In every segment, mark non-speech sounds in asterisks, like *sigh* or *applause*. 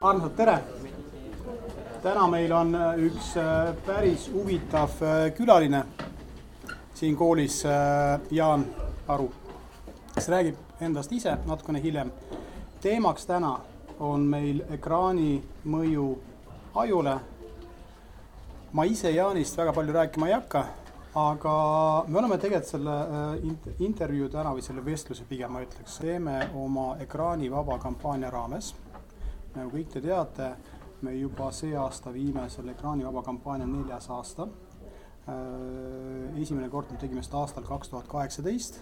armsad, tere! täna meil on äh, üks äh, päris huvitav äh, külaline siin koolis, Jaan Aru, kes räägib endast ise natukene hiljem. teemaks täna on meil ekraani mõju ajule. ma ise Jaanist väga palju rääkima ei hakka, aga me oleme tegelikult selle intervjuu täna või selle vestluse pigem ma ütleks, teeme oma ekraanivaba kampaania raames nagu kõik te teate, me juba see aasta viime selle ekraanivaba kampaania neljas aasta. Äh, esimene kord me tegime seda aastal kaks tuhat kaheksateist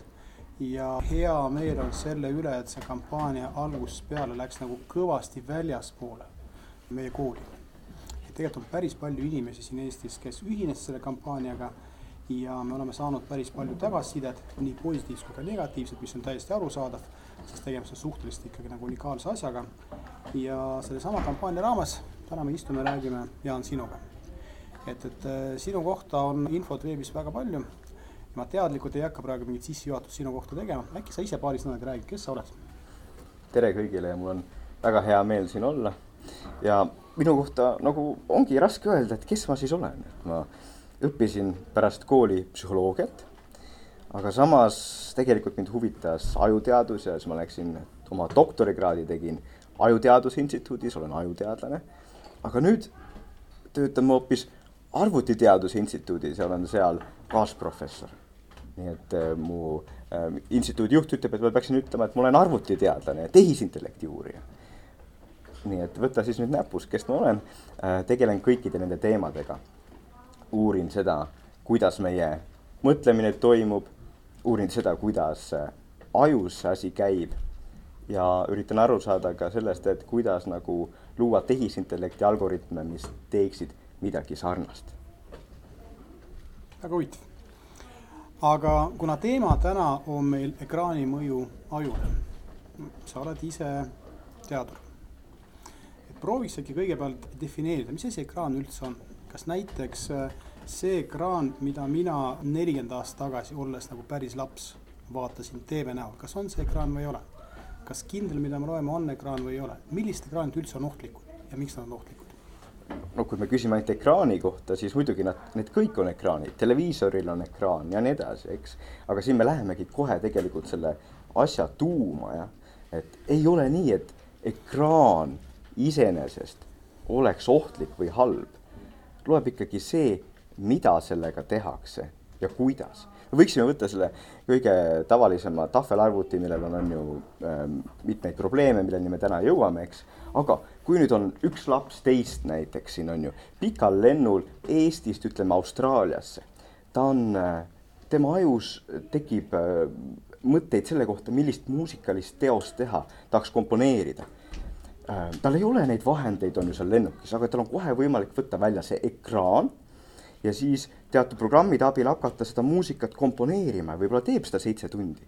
ja hea meel on selle üle, et see kampaania algusest peale läks nagu kõvasti väljaspoole meie kooli. tegelikult on päris palju inimesi siin Eestis, kes ühines selle kampaaniaga ja me oleme saanud päris palju tagasisidet, nii positiivset kui ka negatiivset, mis on täiesti arusaadav, sest tegemist on suhteliselt ikkagi nagu unikaalse asjaga ja sellesama kampaania raames täna me istume, räägime, Jaan, sinuga. et, et äh, sinu kohta on infot veebis väga palju. ma teadlikult ei hakka praegu mingit sissejuhatust sinu kohta tegema, äkki sa ise paari sõnaga räägid, kes sa oled? tere kõigile ja mul on väga hea meel siin olla. ja minu kohta nagu ongi raske öelda, et kes ma siis olen, et ma õppisin pärast kooli psühholoogiat. Aga samas tegelikult mind huvitas ajuteadus ja siis ma läksin oma doktorikraadi tegin Ajuteaduse Instituudis, olen ajuteadlane. aga nüüd töötan ma hoopis Arvutiteaduse Instituudis ja olen seal kaasprofessor. nii et äh, mu äh, instituudi juht ütleb, et ma peaksin ütlema, et ma olen arvutiteadlane ja tehisintellekti uurija. nii et võta siis nüüd näpus, kes ma olen äh,, tegelen kõikide nende teemadega. uurin seda, kuidas meie mõtlemine toimub, uurin seda, kuidas ajus see asi käib ja üritan aru saada ka sellest, et kuidas nagu luua tehisintellekti algoritme, mis teeksid midagi sarnast. väga huvitav. aga kuna teema täna on meil ekraani mõju ajule, sa oled ise teadur. prooviks äkki kõigepealt defineerida, mis asi ekraan üldse on, kas näiteks äh, see ekraan, mida mina nelikümmend aastat tagasi, olles nagu päris laps, vaatasin TV näol, kas on see ekraan või ei ole kas kindel, mida me loeme, on ekraan või ei ole, millised ekraanid üldse on ohtlikud ja miks nad on ohtlikud? no kui me küsime ainult ekraani kohta, siis muidugi nad, need kõik on ekraanid, televiisoril on ekraan ja nii edasi, eks. aga siin me lähemegi kohe tegelikult selle asja tuuma, jah. et ei ole nii, et ekraan iseenesest oleks ohtlik või halb. loeb ikkagi see, mida sellega tehakse ja kuidas me võiksime võtta selle kõige tavalisema tahvelarvuti, millel on, on ju ähm, mitmeid probleeme, milleni me täna jõuame, eks. aga kui nüüd on üks laps teist näiteks siin on ju pikal lennul Eestist ütleme Austraaliasse, ta on äh,, tema ajus tekib äh, mõtteid selle kohta, millist muusikalist teost teha, tahaks komponeerida äh,. tal ei ole neid vahendeid, on ju seal lennukis, aga tal on kohe võimalik võtta välja see ekraan ja siis teatud programmide abil hakata seda muusikat komponeerima ja võib-olla teeb seda seitse tundi.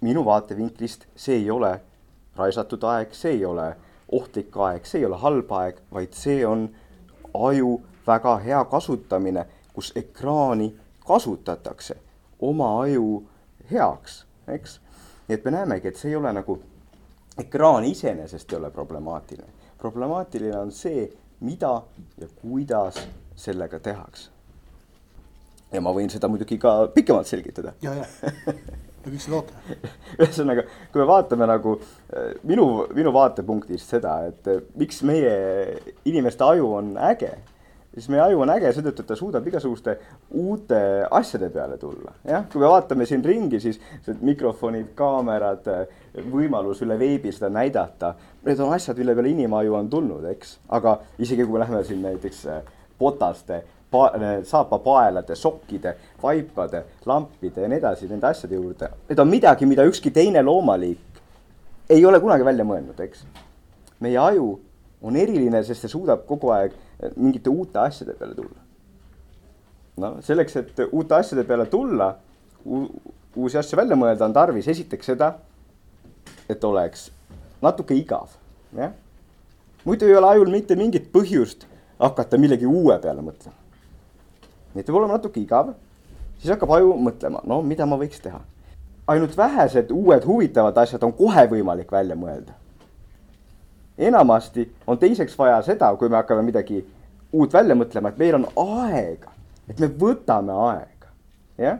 minu vaatevinklist see ei ole raisatud aeg, see ei ole ohtlik aeg, see ei ole halb aeg, vaid see on aju väga hea kasutamine, kus ekraani kasutatakse oma aju heaks, eks. nii et me näemegi, et see ei ole nagu, ekraan iseenesest ei ole problemaatiline. problemaatiline on see, mida ja kuidas sellega tehakse. ja ma võin seda muidugi ka pikemalt selgitada. ja, ja, ja mis seda ootame? *laughs* ühesõnaga, kui me vaatame nagu äh, minu, minu vaatepunktist seda, et äh, miks meie inimeste aju on äge siis meie aju on äge seetõttu, et ta suudab igasuguste uute asjade peale tulla. jah, kui me vaatame siin ringi, siis mikrofonid, kaamerad, võimalus üle veebi seda näidata, need on asjad, mille peale inimaju on tulnud, eks. aga isegi kui me läheme siin näiteks potaste pa,, saapapaelade, sokkide, vaipade, lampide ja nii edasi, nende asjade juurde. Need on midagi, mida ükski teine loomaliik ei ole kunagi välja mõelnud, eks. meie aju on eriline, sest see suudab kogu aeg mingite uute asjade peale tulla. no selleks, et uute asjade peale tulla, uusi asju välja mõelda, on tarvis esiteks seda, et oleks natuke igav, jah. muidu ei ole ajul mitte mingit põhjust hakata millegi uue peale mõtlema. nii et peab olema natuke igav, siis hakkab aju mõtlema, no mida ma võiks teha. ainult vähesed uued huvitavad asjad on kohe võimalik välja mõelda. enamasti on teiseks vaja seda, kui me hakkame midagi uut välja mõtlema, et meil on aega, et me võtame aega, jah.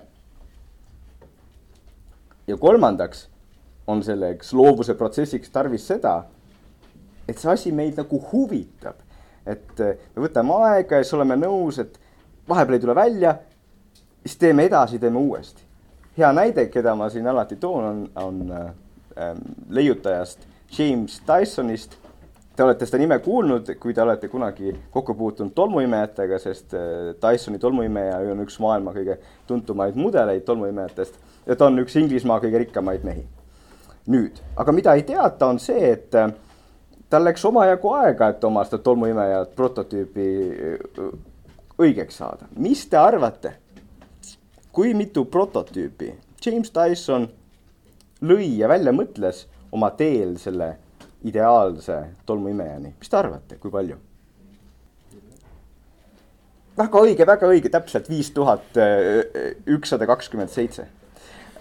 ja kolmandaks on selleks loovuse protsessiks tarvis seda, et see asi meid nagu huvitab. Et me võtame aega ja siis oleme nõus, et vahepeal ei tule välja, siis teeme edasi, teeme uuesti. hea näide, keda ma siin alati toon, on, on äh, leiutajast James Dysonist Te olete seda nime kuulnud, kui te olete kunagi kokku puutunud tolmuimejatega, sest Dysoni tolmuimeja on üks maailma kõige tuntumaid mudeleid tolmuimejatest ja ta on üks Inglismaa kõige rikkamaid mehi. nüüd, aga mida ei teata, on see, et tal läks omajagu aega, et oma seda tolmuimejat prototüüpi äh, õigeks saada. mis te arvate, kui mitu prototüüpi James Dyson lõi ja välja mõtles oma teel selle ideaalse tolmuimejani, mis te arvate, kui palju? väga õige, väga õige, täpselt viis tuhat ükssada kakskümmend seitse.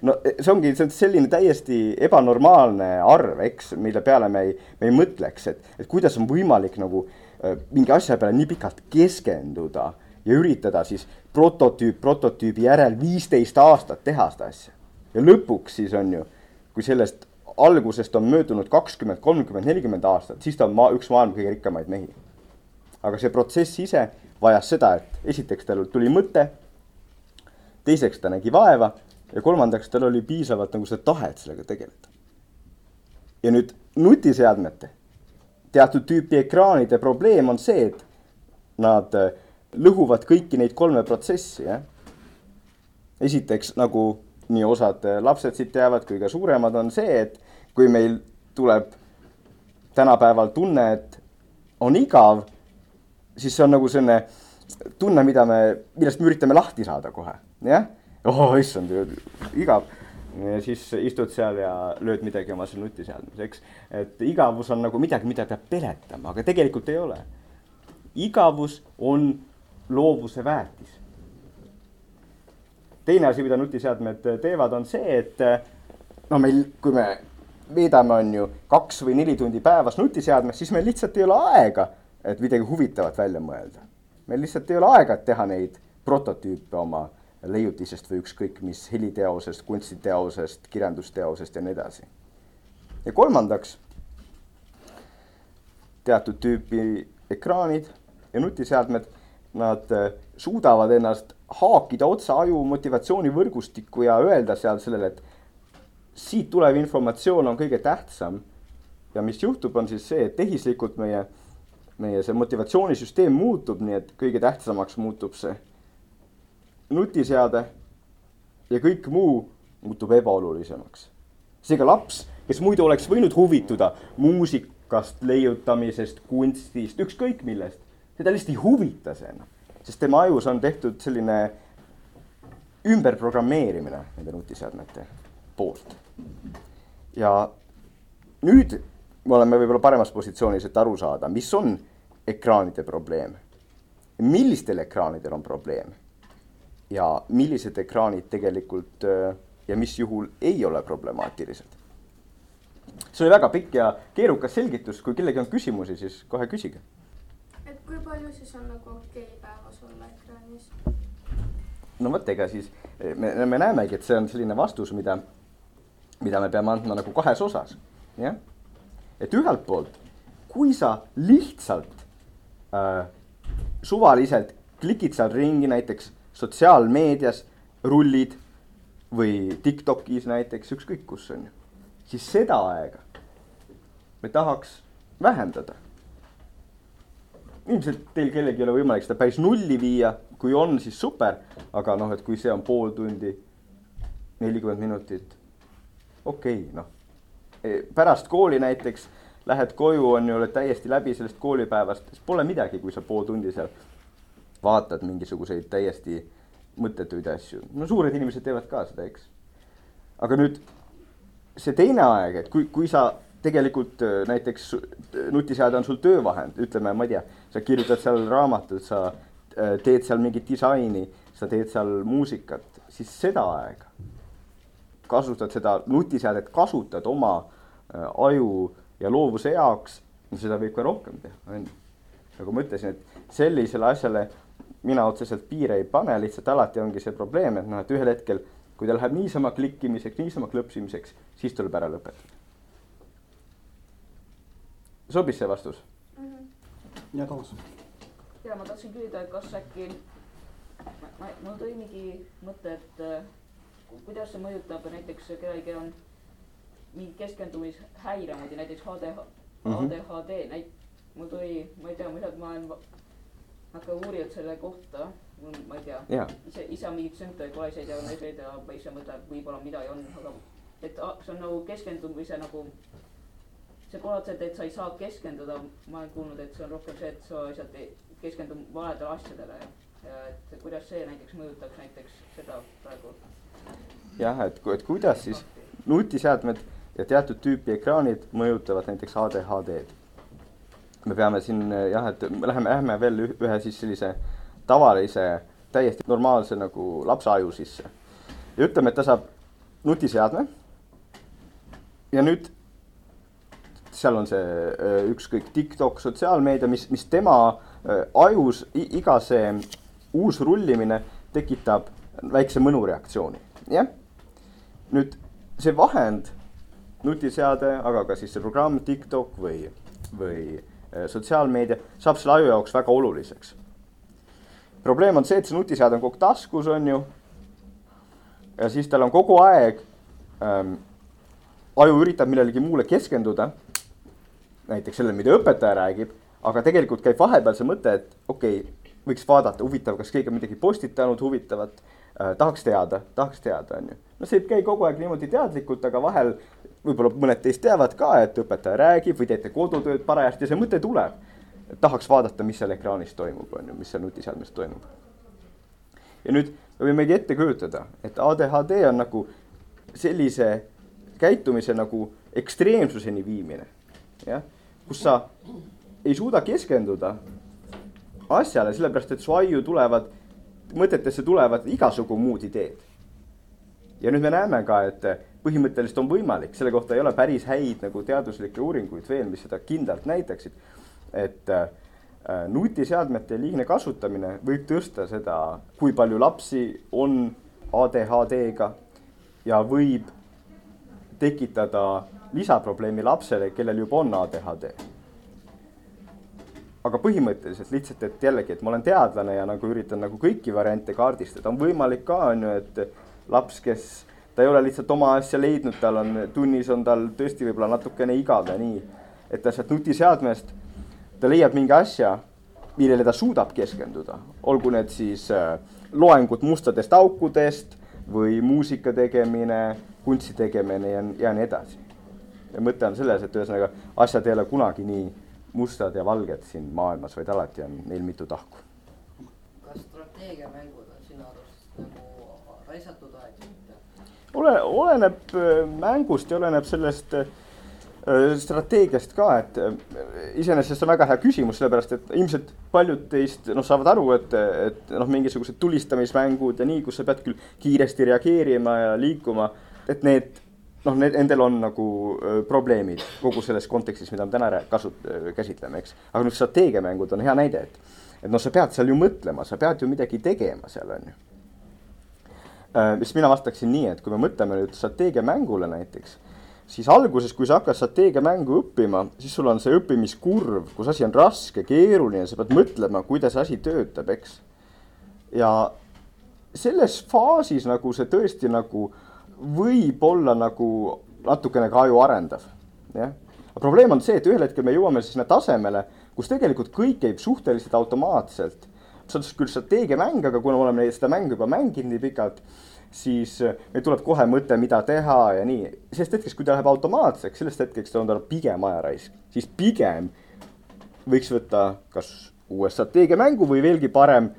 No see ongi, see on selline täiesti ebanormaalne arv, eks, mille peale me ei, me ei mõtleks, et, et kuidas on võimalik nagu äh, mingi asja peale nii pikalt keskenduda ja üritada siis prototüüp prototüübi järel viisteist aastat teha seda asja. ja lõpuks siis on ju, kui sellest algusest on möödunud kakskümmend, kolmkümmend, nelikümmend aastat, siis ta on maa, üks maailma kõige rikkamaid mehi. aga see protsess ise vajas seda, et esiteks tal tuli mõte, teiseks ta nägi vaeva ja kolmandaks tal oli piisavalt nagu seda tahet sellega tegeleda. ja nüüd nutiseadmete, teatud tüüpi ekraanide probleem on see, et nad äh, lõhuvad kõiki neid kolme protsessi, jah. esiteks nagu nii osad äh, lapsed siit teavad kui ka suuremad, on see, et kui meil tuleb tänapäeval tunne, et on igav, siis see on nagu selline tunne, mida me, millest me üritame lahti saada kohe, jah. Oh issand, igav. ja siis istud seal ja lööd midagi oma seal nutiseadmes, eks. et igavus on nagu midagi, mida peab peletama, aga tegelikult ei ole. igavus on loovuse väetis teine asi, mida nutiseadmed teevad, on see, et no meil, kui me veedame, on ju, kaks või neli tundi päevas nutiseadmes, siis meil lihtsalt ei ole aega, et midagi huvitavat välja mõelda. meil lihtsalt ei ole aega, et teha neid prototüüpe oma leiutisest või ükskõik mis heliteosest, kunstiteosest, kirjandusteosest ja nii edasi. ja kolmandaks, teatud tüüpi ekraanid ja nutiseadmed, nad suudavad ennast haakida otse aju motivatsioonivõrgustikku ja öelda seal sellele, et siit tulev informatsioon on kõige tähtsam. ja mis juhtub, on siis see, et tehislikult meie, meie see motivatsioonisüsteem muutub, nii et kõige tähtsamaks muutub see nutiseade ja kõik muu muutub ebaolulisemaks. seega laps, kes muidu oleks võinud huvituda muusikast, leiutamisest, kunstist, ükskõik millest, teda lihtsalt ei huvita see enam sest tema ajus on tehtud selline ümberprogrammeerimine nende nutiseadmete poolt. ja nüüd me oleme võib-olla paremas positsioonis, et aru saada, mis on ekraanide probleem. millistel ekraanidel on probleem ja millised ekraanid tegelikult äh, ja mis juhul ei ole problemaatilised. see oli väga pikk ja keerukas selgitus, kui kellelgi on küsimusi, siis kohe küsige. et kui palju siis on nagu okei okay päevas olla ekraanis? no vot, ega siis me, me näemegi, et see on selline vastus, mida, mida me peame andma nagu kahes osas, jah. et ühelt poolt, kui sa lihtsalt äh, suvaliselt klikid seal ringi näiteks sotsiaalmeedias, rullid või Tiktokis näiteks, ükskõik kus on ju, siis seda aega me tahaks vähendada. Ilmselt teil kellelgi ei ole võimalik seda päris nulli viia, kui on, siis super, aga noh, et kui see on pool tundi, nelikümmend minutit, okei okay,, noh. E, pärast kooli näiteks lähed koju, on ju, oled täiesti läbi sellest koolipäevast, siis pole midagi, kui sa pool tundi seal vaatad mingisuguseid täiesti mõttetuid asju. no suured inimesed teevad ka seda, eks. aga nüüd see teine aeg, et kui, kui sa tegelikult äh, näiteks nutiseade on sul töövahend, ütleme, ma ei tea, sa kirjutad seal raamatut, sa äh, teed seal mingit disaini, sa teed seal muusikat, siis seda aega kasutad seda nutiseadet, kasutad oma äh, aju ja loovuse jaoks, seda võib ka rohkem teha, on ju. nagu ma ütlesin, et sellisele asjale mina otseselt piire ei pane, lihtsalt alati ongi see probleem, et noh, et ühel hetkel, kui ta läheb niisama klikkimiseks, niisama klõpsimiseks, siis tuleb ära lõpetada. sobis see vastus mm? -hmm. ja Toomas. ja ma tahtsin küsida, et kas äkki, ma, mul tõi mõte, et äh, kuidas see mõjutab näiteks kellelgi on mingi keskendumishäire moodi, näiteks HD, ADHD mm, -hmm. mul tuli, ma ei tea, millal ma olen hakka uurinud selle kohta, mul, ma ei tea. Ise, on mingeid sümptomeid, pole ise diagnoosinud ja ma ise mõtlen, et võib-olla midagi on, aga et see on nagu keskendumise nagu, see pole otseselt, et sa ei saa keskenduda, ma olen kuulnud, et see on rohkem see, et sa lihtsalt ei keskendu valedele asjadele ja, ja et kuidas see näiteks mõjutaks näiteks seda praegu. jah, et, et kuidas siis? Nutiseadmed ja teatud tüüpi ekraanid mõjutavad näiteks ADHD-d me peame siin jah, et läheme, lähme veel ühe siis sellise tavalise, täiesti normaalse nagu lapse aju sisse. ja ütleme, et ta saab nutiseadme. ja nüüd seal on see äh, ükskõik TikTok, sotsiaalmeedia, mis, mis tema äh, ajus iga see uus rullimine tekitab väikse mõnureaktsiooni, jah. nüüd see vahend, nutiseade, aga ka siis see programm TikTok või, või sotsiaalmeedia saab selle aju jaoks väga oluliseks. probleem on see, et see nutiseade on kogu aeg taskus, on ju. ja siis tal on kogu aeg ähm,, aju üritab millelegi muule keskenduda. näiteks sellele, mida õpetaja räägib, aga tegelikult käib vahepeal see mõte, et okei okay,, võiks vaadata, huvitav, kas keegi on midagi postitanud huvitavat äh,. Tahaks teada, tahaks teada, on ju. no see ei käi kogu aeg niimoodi teadlikult, aga vahel võib-olla mõned teist teavad ka, et õpetaja räägib või teete kodutööd parajasti ja see mõte tuleb. tahaks vaadata, mis seal ekraanis toimub, on ju, mis seal nutiseadmes toimub. ja nüüd me võimegi ette kujutada, et ADHD on nagu sellise käitumise nagu ekstreemsuseni viimine, jah, kus sa ei suuda keskenduda asjale, sellepärast et su aiu tulevad, mõtetesse tulevad igasugu muud ideed. ja nüüd me näeme ka, et põhimõtteliselt on võimalik, selle kohta ei ole päris häid nagu teaduslikke uuringuid veel, mis seda kindlalt näitaksid. et äh, nutiseadmete liigne kasutamine võib tõsta seda, kui palju lapsi on ADHD-ga ja võib tekitada lisaprobleemi lapsele, kellel juba on ADHD. Aga põhimõtteliselt lihtsalt, et jällegi, et ma olen teadlane ja nagu üritan nagu kõiki variante kaardistada, on võimalik ka on ju, et laps, kes ta ei ole lihtsalt oma asja leidnud, tal on tunnis on tal tõesti võib-olla natukene igav ja nii. et ta sealt nutiseadmest, ta leiab mingi asja, millele ta suudab keskenduda, olgu need siis äh, loengud mustadest aukudest või muusika tegemine, kunsti tegemine ja, ja nii edasi. mõte on selles, et ühesõnaga asjad ei ole kunagi nii mustad ja valged siin maailmas, vaid alati on neil mitu tahku. kas strateegiamängud on sinu arust nagu raisatud aeg? ole, oleneb äh, mängust ja oleneb sellest äh, strateegiast ka, et äh, iseenesest see on väga hea küsimus, sellepärast et ilmselt paljud teist noh, saavad aru, et, et noh, mingisugused tulistamismängud ja nii, kus sa pead küll kiiresti reageerima ja liikuma, et need noh, need, nendel on nagu probleemid kogu selles kontekstis, mida me täna kasut-, käsitleme, eks. aga nüüd strateegiamängud on hea näide, et, et noh, sa pead seal ju mõtlema, sa pead ju midagi tegema seal, on ju Äh, siis mina vastaksin nii, et kui me mõtleme nüüd strateegiamängule näiteks, siis alguses, kui sa hakkad strateegiamängu õppima, siis sul on see õppimiskurv, kus asi on raske, keeruline, sa pead mõtlema, kuidas asi töötab, eks. ja selles faasis nagu see tõesti nagu võib olla nagu natukene ka aju arendav, jah. probleem on see, et ühel hetkel me jõuame sinna tasemele, kus tegelikult kõik käib suhteliselt automaatselt see on küll strateegiamäng, aga kuna me oleme seda mängu juba mänginud nii pikalt, siis meil tuleb kohe mõte, mida teha ja nii. sellest hetkest, kui ta läheb automaatseks, sellest hetkest on tal pigem ajaraisk, siis pigem võiks võtta kas uue strateegiamängu või veelgi parem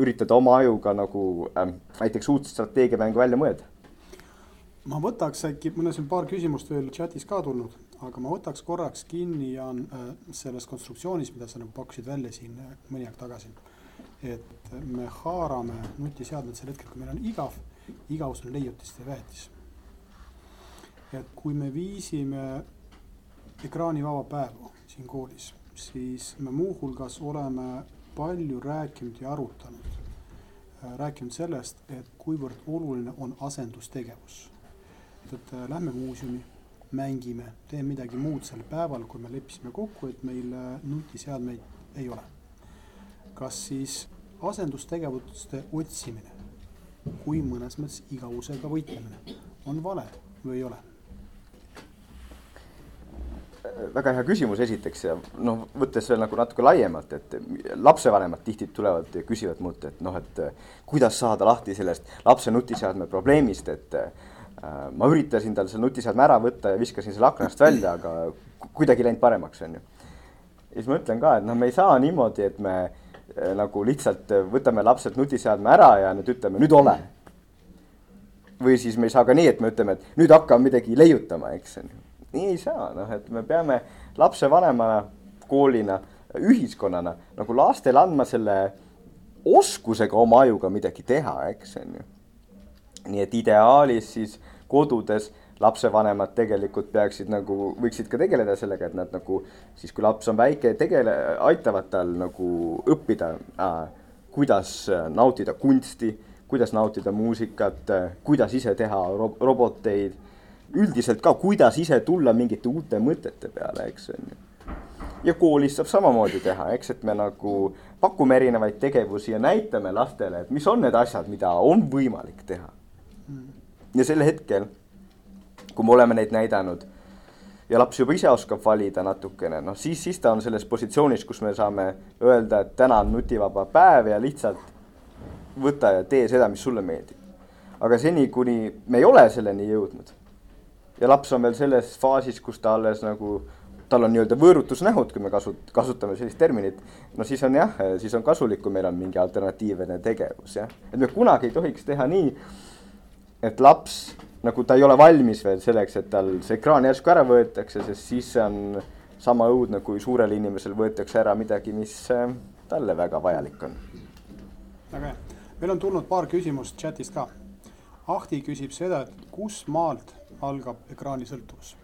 üritada oma ajuga nagu äh, näiteks uut strateegiamängu välja mõelda. Ma võtaks äkki, mul on siin paar küsimust veel chatis ka tulnud, aga ma võtaks korraks kinni, Jaan, äh, sellest konstruktsioonist, mida sa nagu pakkusid välja siin äh, mõni aeg tagasi et me haarame nutiseadmed sel hetkel, kui meil on igav, igavus on leiutiste väetis. et kui me viisime ekraanivaba päevu siin koolis, siis me muuhulgas oleme palju rääkinud ja arutanud, rääkinud sellest, et kuivõrd oluline on asendustegevus. Et, äh, lähme muuseumi, mängime, teeme midagi muud sel päeval, kui me leppisime kokku, et meil äh, nutiseadmeid ei ole. kas siis asendustegevuste otsimine, kui mõnes mõttes igavusega võitlemine, on vale või ei ole? väga hea küsimus esiteks ja noh, võttes veel nagu natuke laiemalt, et lapsevanemad tihti tulevad ja küsivad mult, et noh, et kuidas saada lahti sellest lapse nutiseadme probleemist, et ma üritasin tal selle nutiseadme ära võtta ja viskasin selle aknast välja, aga kuidagi läinud paremaks, on ju. ja siis ma ütlen ka, et noh, me ei saa niimoodi, et me äh, nagu lihtsalt võtame lapselt nutiseadme ära ja nüüd ütleme, nüüd ole. või siis me ei saa ka nii, et me ütleme, et nüüd hakka midagi leiutama, eks nii ei saa, noh, et me peame lapsevanemana, koolina, ühiskonnana nagu lastele andma selle oskusega oma ajuga midagi teha, eks on ju. nii et ideaalis siis kodudes lapsevanemad tegelikult peaksid nagu, võiksid ka tegeleda sellega, et nad nagu siis, kui laps on väike, tegele, aitavad tal nagu õppida äh,, kuidas nautida kunsti, kuidas nautida muusikat, kuidas ise teha ro roboteid üldiselt ka, kuidas ise tulla mingite uute mõtete peale, eks on ju. ja koolis saab samamoodi teha, eks, et me nagu pakume erinevaid tegevusi ja näitame lastele, et mis on need asjad, mida on võimalik teha. Ja sel hetkel, kui me oleme neid näidanud ja laps juba ise oskab valida natukene, noh siis, siis ta on selles positsioonis, kus me saame öelda, et täna on nutivaba päev ja lihtsalt võta ja tee seda, mis sulle meeldib. aga seni, kuni me ei ole selleni jõudnud ja laps on veel selles faasis, kus ta alles nagu, tal on nii-öelda võõrutusnähud, kui me kasut-, kasutame sellist terminit. no siis on jah, siis on kasulik, kui meil on mingi alternatiivne tegevus jah, et me kunagi ei tohiks teha nii, et laps nagu ta ei ole valmis veel selleks, et tal see ekraan järsku ära võetakse, sest siis see on sama õudne, kui suurel inimesel võetakse ära midagi, mis äh, talle väga vajalik on. väga hea, meil on tulnud paar küsimust chatist ka. Ahti küsib seda, et kus maalt algab ekraani sõltuvus?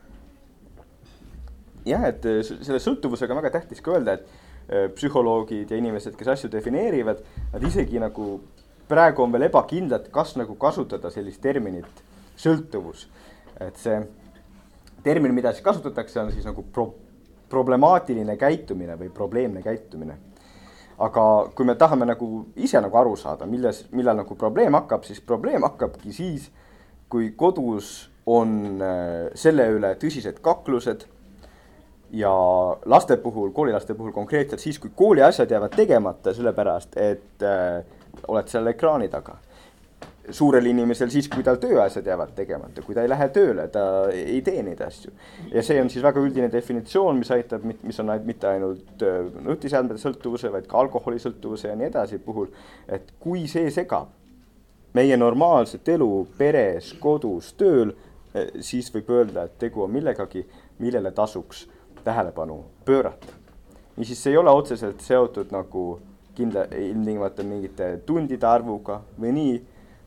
jah, et äh, selle sõltuvusega on väga tähtis ka öelda, et äh, psühholoogid ja inimesed, kes asju defineerivad, nad isegi nagu praegu on veel ebakindlad, kas nagu kasutada sellist terminit sõltuvus. et see termin, mida siis kasutatakse, on siis nagu pro-, problemaatiline käitumine või probleemne käitumine. aga kui me tahame nagu ise nagu aru saada, milles, millal nagu probleem hakkab, siis probleem hakkabki siis, kui kodus on äh, selle üle tõsised kaklused ja laste puhul, koolilaste puhul konkreetselt siis, kui kooli asjad jäävad tegemata, sellepärast et äh, oled seal ekraani taga. suurel inimesel siis, kui tal tööasjad jäävad tegemata, kui ta ei lähe tööle, ta ei tee neid asju. ja see on siis väga üldine definitsioon, mis aitab, mis on mitte ainult äh, nutiseadmete sõltuvuse, vaid ka alkoholisõltuvuse ja nii edasi puhul. et kui see segab meie normaalset elu peres, kodus, tööl Eh, siis võib öelda, et tegu on millegagi, millele tasuks tähelepanu pöörata. niisiis, see ei ole otseselt seotud nagu kindla, ilmtingimata mingite tundide arvuga või nii,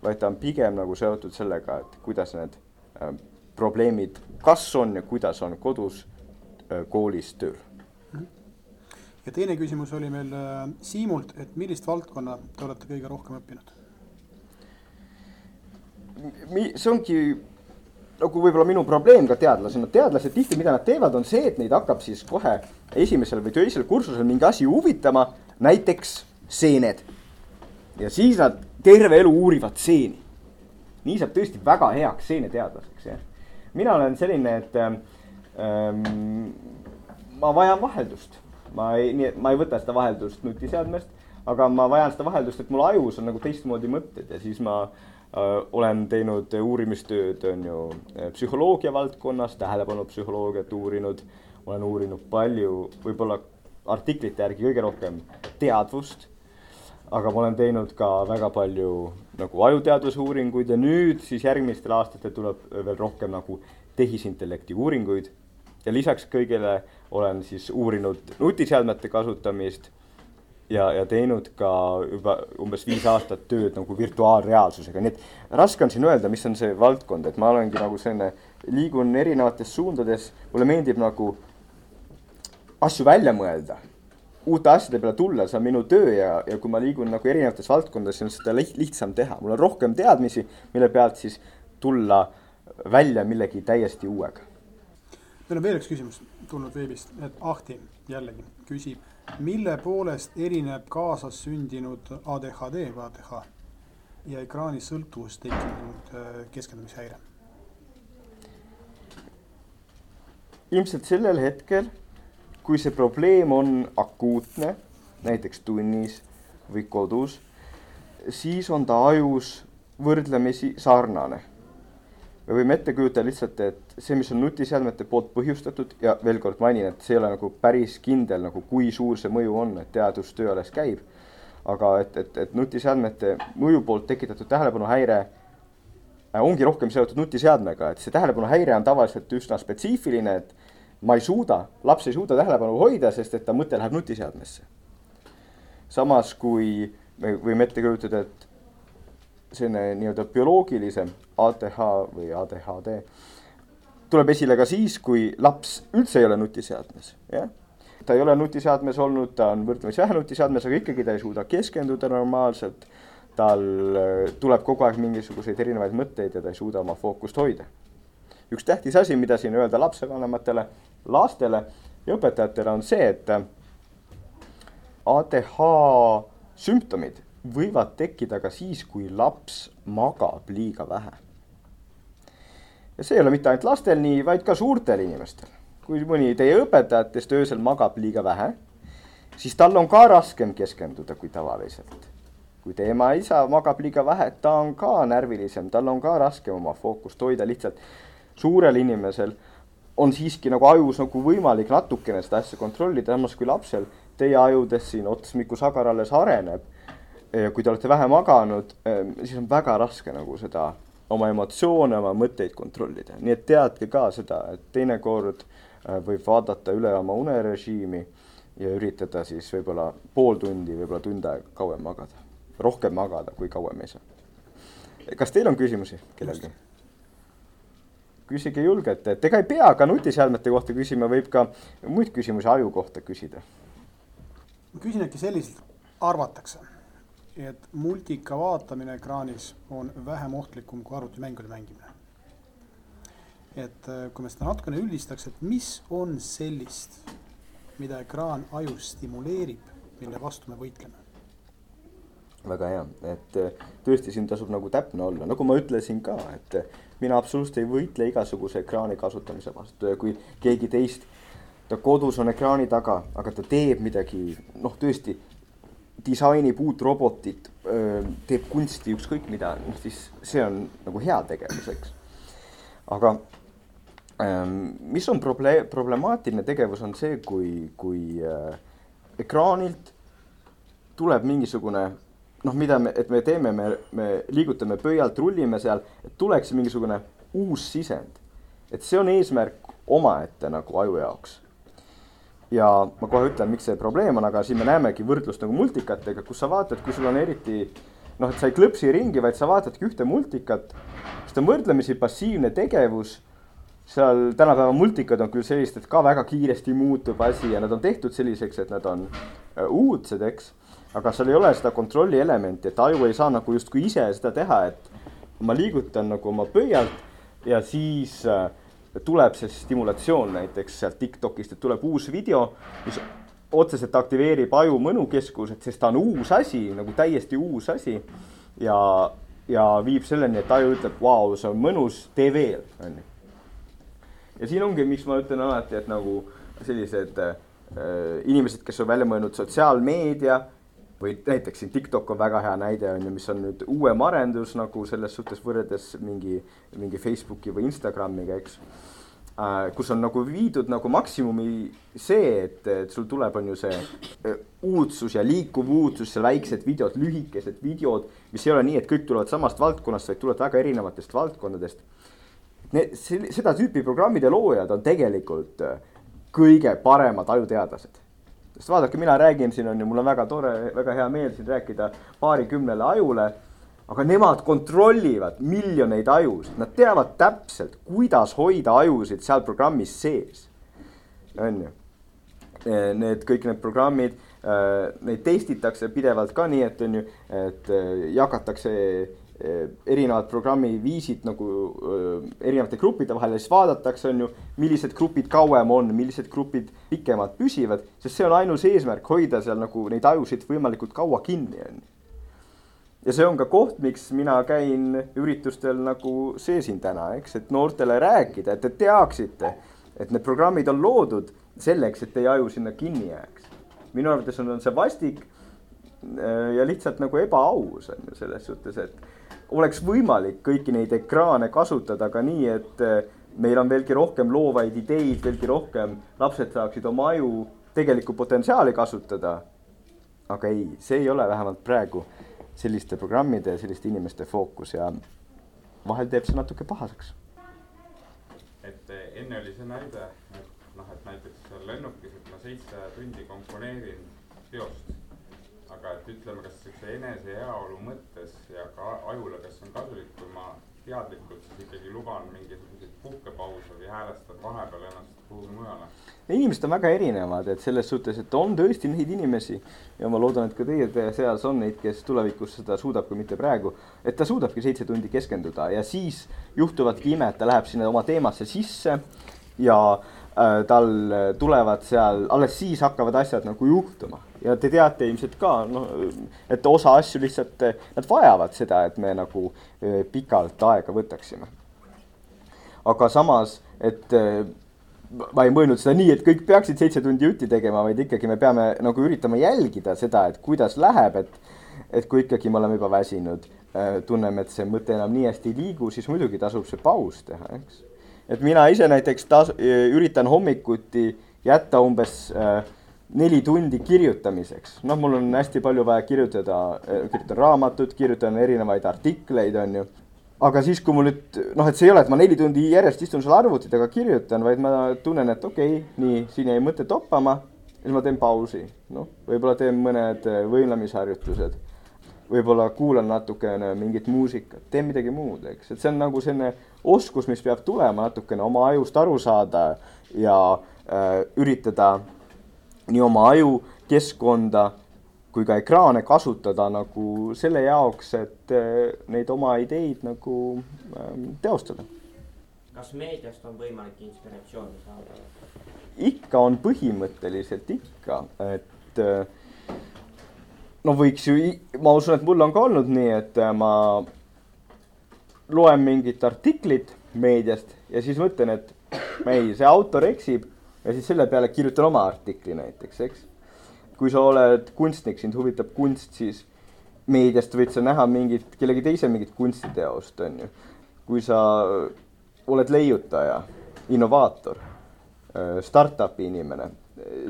vaid ta on pigem nagu seotud sellega, et kuidas need äh, probleemid, kas on ja kuidas on kodus äh,, koolis, tööl. ja teine küsimus oli meil äh, Siimult, et millist valdkonna te olete kõige rohkem õppinud? see ongi nagu võib-olla minu probleem ka teadlasena, teadlased tihti, mida nad teevad, on see, et neid hakkab siis kohe esimesel või teisel kursusel mingi asi huvitama, näiteks seened. ja siis nad terve elu uurivad seeni. nii saab tõesti väga heaks seeneteadlaseks, jah. mina olen selline, et ähm, ma vajan vaheldust. ma ei, ma ei võta seda vaheldust nutiseadmest, aga ma vajan seda vaheldust, et mul ajus on nagu teistmoodi mõtted ja siis ma äh, olen teinud uurimistööd, on ju, äh, psühholoogia valdkonnas, tähelepanupsühholoogiat uurinud, olen uurinud palju, võib-olla artiklite järgi kõige rohkem teadvust, aga ma olen teinud ka väga palju nagu ajuteaduse uuringuid ja nüüd siis järgmistel aastatel tuleb veel rohkem nagu tehisintellekti uuringuid. ja lisaks kõigele olen siis uurinud nutiseadmete kasutamist ja, ja teinud ka juba umbes viis aastat tööd nagu virtuaalreaalsusega, nii et raske on siin öelda, mis on see valdkond, et ma olengi nagu selline, liigun erinevates suundades, mulle meeldib nagu asju välja mõelda, uute asjade peale tulla, see on minu töö ja, ja kui ma liigun nagu erinevates valdkondades, siis on seda liht, lihtsam teha, mul on rohkem teadmisi, mille pealt siis tulla välja millegi täiesti uuega. meil on veel üks küsimus tulnud veebist, et Ahti jällegi küsib, mille poolest erineb kaasas sündinud ADHD või ADH ja ekraani sõltuvust tekkinud äh, keskendumishäire? ilmselt sellel hetkel, kui see probleem on akuutne, näiteks tunnis või kodus, siis on ta ajus võrdlemisi sarnane. me võime ette kujutada lihtsalt, et see, mis on nutiseadmete poolt põhjustatud ja veel kord mainin, et see ei ole nagu päris kindel nagu, kui suur see mõju on, et teadustöö alles käib. aga et, et, et nutiseadmete mõju poolt tekitatud tähelepanuhäire äh, ongi rohkem seotud nutiseadmega, et see tähelepanuhäire on tavaliselt üsna spetsiifiline, et ma ei suuda, laps ei suuda tähelepanu hoida, sest et ta mõte läheb nutiseadmesse. samas kui me võime ette kujutada, et selline nii-öelda bioloogilisem ATH või ADHD tuleb esile ka siis, kui laps üldse ei ole nutiseadmes, jah. ta ei ole nutiseadmes olnud, ta on võrdlemisi vähe nutiseadmes, aga ikkagi ta ei suuda keskenduda normaalselt. tal äh, tuleb kogu aeg mingisuguseid erinevaid mõtteid ja ta ei suuda oma fookust hoida. üks tähtis asi, mida siin öelda lapsevanematele lastele ja õpetajatele on see, et ADH sümptomid võivad tekkida ka siis, kui laps magab liiga vähe. ja see ei ole mitte ainult lastel nii, vaid ka suurtel inimestel. kui mõni teie õpetajatest öösel magab liiga vähe, siis tal on ka raskem keskenduda kui tavaliselt. kui teie ema isa magab liiga vähe, ta on ka närvilisem, tal on ka raskem oma fookust hoida, lihtsalt suurel inimesel on siiski nagu ajus nagu võimalik natukene seda asja kontrollida, samas kui lapsel teie ajudes siin otsmiku sagar alles areneb. ja kui te olete vähe maganud, ehm, siis on väga raske nagu seda oma emotsioone, oma mõtteid kontrollida, nii et teadke ka seda, et teinekord äh, võib vaadata üle oma unerežiimi ja üritada siis võib-olla pool tundi, võib-olla tund aega kauem magada, rohkem magada, kui kauem ei saa. kas teil on küsimusi kellelgi? Küsige julgelt, et ega ei pea ka nutiseadmete kohta küsima, võib ka muid küsimusi aju kohta küsida. ma küsin äkki selliselt, arvatakse, et multika vaatamine ekraanis on vähem ohtlikum kui arvutimängude mängimine. et äh, kui me seda natukene üldistaks, et mis on sellist, mida ekraan ajus stimuleerib, mille vastu me võitleme? Väga hea, et äh, tõesti siin tasub nagu täpne olla, nagu ma ütlesin ka, et mina absoluutselt ei võitle igasuguse ekraani kasutamise vastu. Ja kui keegi teist, ta kodus on ekraani taga, aga ta teeb midagi, noh, tõesti disainib uut robotit, teeb kunsti, ükskõik mida, noh siis see on nagu heategevus, eks. aga mis on probleem, problemaatiline tegevus, on see, kui, kui ekraanilt tuleb mingisugune noh, mida me, et me teeme, me, me liigutame pöialt, rullime seal, et tuleks mingisugune uus sisend. et see on eesmärk omaette nagu aju jaoks. ja ma kohe ütlen, miks see probleem on, aga siin me näemegi võrdlust nagu multikatega, kus sa vaatad, kui sul on eriti noh, et sa ei klõpsi ringi, vaid sa vaatadki ühte multikat, siis ta on võrdlemisi passiivne tegevus seal tänapäeva multikad on küll sellised, et ka väga kiiresti muutub asi ja nad on tehtud selliseks, et nad on äh, uudsed, eks aga seal ei ole seda kontrolli elementi, et aju ei saa nagu justkui ise seda teha, et ma liigutan nagu oma pöialt ja siis äh, tuleb see stimulatsioon näiteks sealt Tiktokist, et tuleb uus video, mis otseselt aktiveerib aju mõnukeskused, sest ta on uus asi, nagu täiesti uus asi. ja, ja viib selleni, et aju ütleb, vau, see on mõnus, tee veel, on ju. ja siin ongi, miks ma ütlen alati, et nagu sellised äh, inimesed, kes on välja mõelnud sotsiaalmeedia või näiteks siin TikTok on väga hea näide on ju, mis on nüüd uuem arendus nagu selles suhtes võrreldes mingi, mingi Facebooki või Instagramiga, eks äh,. kus on nagu viidud nagu maksimumi see, et, et sul tuleb, on ju see äh, uudsus ja liikuv uudsus, väiksed videod, lühikesed videod, mis ei ole nii, et kõik tulevad samast valdkonnast, vaid tulevad väga erinevatest valdkondadest. Need, seda tüüpi programmide loojad on tegelikult äh, kõige paremad ajuteadlased sest vaadake, mina räägin siin on ju, mul on väga tore, väga hea meel siin rääkida paarikümnele ajule. aga nemad kontrollivad miljoneid ajusid, nad teavad täpselt, kuidas hoida ajusid seal programmis sees. on ju. need kõik need programmid, neid testitakse pidevalt ka nii, et on ju, et jagatakse erinevad programmiviisid nagu erinevate gruppide vahel ja siis vaadatakse, on ju, millised grupid kauem on, millised grupid pikemalt püsivad, sest see on ainus eesmärk, hoida seal nagu neid ajusid võimalikult kaua kinni, on ju. ja see on ka koht, miks mina käin üritustel nagu see siin täna, eks, et noortele rääkida, et te teaksite, et need programmid on loodud selleks, et teie aju sinna kinni jääks. minu arvates on, on see vastik ja lihtsalt nagu ebaaus on ju selles suhtes, et oleks võimalik kõiki neid ekraane kasutada ka nii, et eh, meil on veelgi rohkem loovaid ideid, veelgi rohkem lapsed saaksid oma aju tegelikku potentsiaali kasutada. aga ei, see ei ole vähemalt praegu selliste programmide ja selliste inimeste fookus ja vahel teeb see natuke pahaseks. et eh, enne oli see näide, et noh, et näiteks lennukis, et ma seitse tundi komponeerin teost aga et ütleme, kas siukse enese heaolu mõttes ja ka ajule, kas on kasulik, kui ma teadlikult siis ikkagi luban mingisuguseid puhkepause või häälestan vahepeal ennast kuhugi mujale? inimesed on väga erinevad, et selles suhtes, et on tõesti neid inimesi ja ma loodan, et ka teie seas on neid, kes tulevikus seda suudab, kui mitte praegu, et ta suudabki seitse tundi keskenduda ja siis juhtuvadki imed, ta läheb sinna oma teemasse sisse ja äh, tal tulevad seal, alles siis hakkavad asjad nagu juhtuma ja te teate ilmselt ka, noh, et osa asju lihtsalt, nad vajavad seda, et me nagu eh, pikalt aega võtaksime. aga samas, et eh, ma ei mõelnud seda nii, et kõik peaksid seitse tundi jutti tegema, vaid ikkagi me peame nagu üritama jälgida seda, et kuidas läheb, et et kui ikkagi me oleme juba väsinud, eh, tunneme, et see mõte enam nii hästi ei liigu, siis muidugi tasub see paus teha, eks. et mina ise näiteks tas-, üritan hommikuti jätta umbes äh, neli tundi kirjutamiseks, noh, mul on hästi palju vaja kirjutada, eh, kirjutan raamatut, kirjutan erinevaid artikleid, on ju. aga siis, kui mul nüüd noh, et see ei ole, et ma neli tundi järjest istun seal arvuti taga kirjutan, vaid ma tunnen, et okei okay,, nii, siin jäi mõte toppama. siis ma teen pausi, noh, võib-olla teen mõned eh, võimlemisharjutused. võib-olla kuulan natukene mingit muusikat, teen midagi muud, eks, et see on nagu selline oskus, mis peab tulema natukene oma ajust aru saada ja äh, üritada nii oma aju, keskkonda kui ka ekraane kasutada nagu selle jaoks, et eh, neid oma ideid nagu ähm, teostada. kas meediast on võimalik inspiratsiooni saada? ikka on põhimõtteliselt ikka, et eh, no võiks ju, ma usun, et mul on ka olnud nii, et eh, ma loen mingit artiklit meediast ja siis mõtlen, et ei, see autor eksib ja siis selle peale kirjutan oma artikli näiteks, eks. kui sa oled kunstnik, sind huvitab kunst, siis meediast võid sa näha mingit, kellegi teise mingit kunstiteost, on ju. kui sa oled leiutaja, innovaator, äh, startup'i inimene,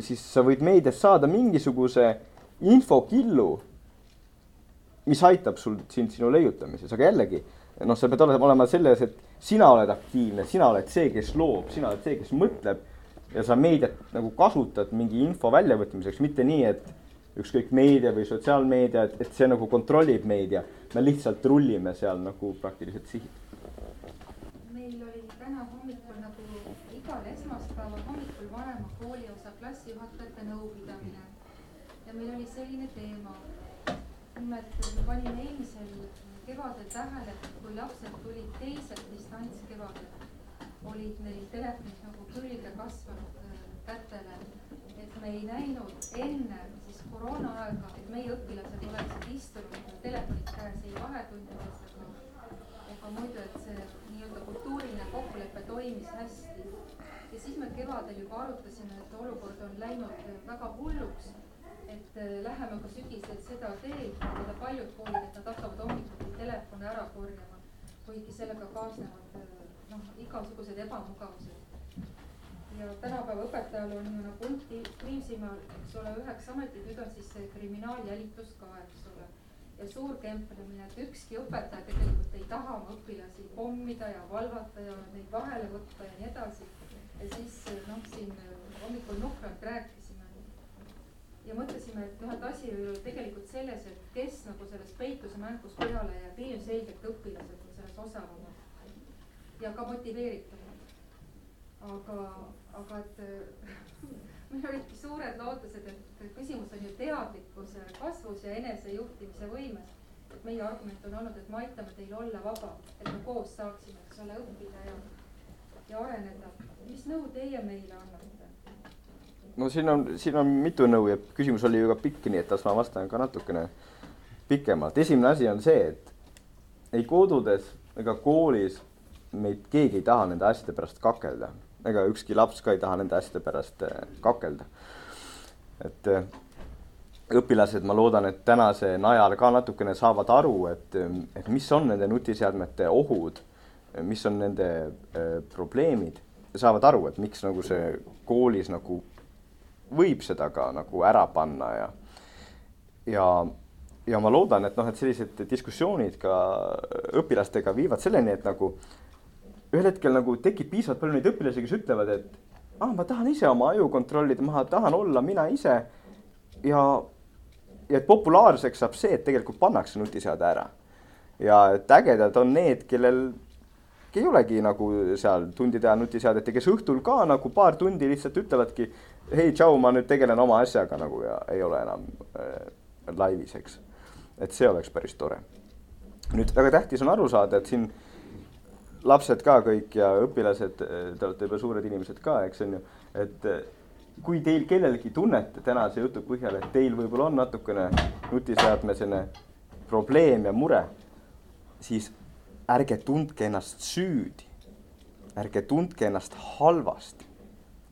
siis sa võid meediast saada mingisuguse infokillu, mis aitab sul sind sinu leiutamises, aga jällegi noh, sa pead olema selles, et sina oled aktiivne, sina oled see, kes loob, sina oled see, kes mõtleb ja sa meediat nagu kasutad mingi info väljavõtmiseks, mitte nii, et ükskõik meedia või sotsiaalmeedia, et, et see nagu kontrollib meid ja me lihtsalt rullime seal nagu praktiliselt sihid. meil oli täna hommikul nagu igal esmaspäeval hommikul vanema kooliosa klassijuhatajate nõupidamine ja meil oli selline teema. nimelt me panime eelmisel kevadel tähele, kui lapsed tulid teiselt distantskevadel, olid neil telefonid külge kasvanud äh, kätele. et me ei näinud enne siis koroonaaega, et meie õpilased oleksid istunud telefonid käes ei vahetundides ega, ega muidu, et see nii-öelda kultuuriline kokkulepe toimis hästi. ja siis me kevadel juba arutasime, et olukord on läinud väga hulluks et äh, läheme ka sügisel seda teed, mida paljud koolid, et nad hakkavad hommikuti telefone ära korjama, kuigi sellega kaasnevad äh, noh, igasugused ebamugavused ja tänapäeva õpetajal on ju nagu hunt Kriimsimäel, eks ole, üheks ametiks, nüüd on siis see kriminaaljälitus ka, eks ole. ja suur kemplemine, et ükski õpetaja tegelikult ei taha oma õpilasi pommida ja valvata ja neid vahele võtta ja nii edasi. ja siis noh, siin hommikul nukralt rääkisime ja mõtlesime, et noh, et asi ole tegelikult selles, et kes nagu sellest peituse mängus peale jääb, ilmselgelt õpilased on selles osavamad ja ka motiveeritumad aga, aga et *laughs* meil olidki suured lootused, et küsimus on ju teadlikkuse kasvus ja enesejuhtimise võimes. et meie argument on olnud, et me aitame teil olla vaba, et me koos saaksime, eks ole, õppida ja, ja areneda. mis nõu teie meile annate? no siin on, siin on mitu nõu ja küsimus oli ju ka pikk, nii et las ma vastan ka natukene pikemalt. esimene asi on see, et ei kodudes ega koolis meid keegi ei taha nende asjade pärast kakelda ega ükski laps ka ei taha nende asjade pärast äh, kakelda. et äh, õpilased, ma loodan, et tänase najal ka natukene saavad aru, et, et mis on nende nutiseadmete ohud, mis on nende äh, probleemid, saavad aru, et miks nagu see koolis nagu võib seda ka nagu ära panna ja, ja, ja ma loodan, et noh, et sellised diskussioonid ka õpilastega viivad selleni, et nagu ühel hetkel nagu tekib piisavalt palju neid õpilasi, kes ütlevad, et ah, ma tahan ise oma aju kontrollida, ma tahan olla mina ise. ja, ja et populaarseks saab see, et tegelikult pannakse nutiseade ära. ja et ägedad on need, kellel ei olegi nagu seal tundide ajal nutiseadet ja kes õhtul ka nagu paar tundi lihtsalt ütlevadki. hei, tšau, ma nüüd tegelen oma asjaga nagu ja ei ole enam äh, laivis, eks. et see oleks päris tore. nüüd väga tähtis on aru saada, et siin lapsed ka kõik ja õpilased, te olete juba suured inimesed ka, eks on ju, et eh, kui teil kellelgi tunnete tänase jutu põhjal, et teil võib-olla on natukene nutiseadme selline probleem ja mure, siis ärge tundke ennast süüdi. ärge tundke ennast halvasti.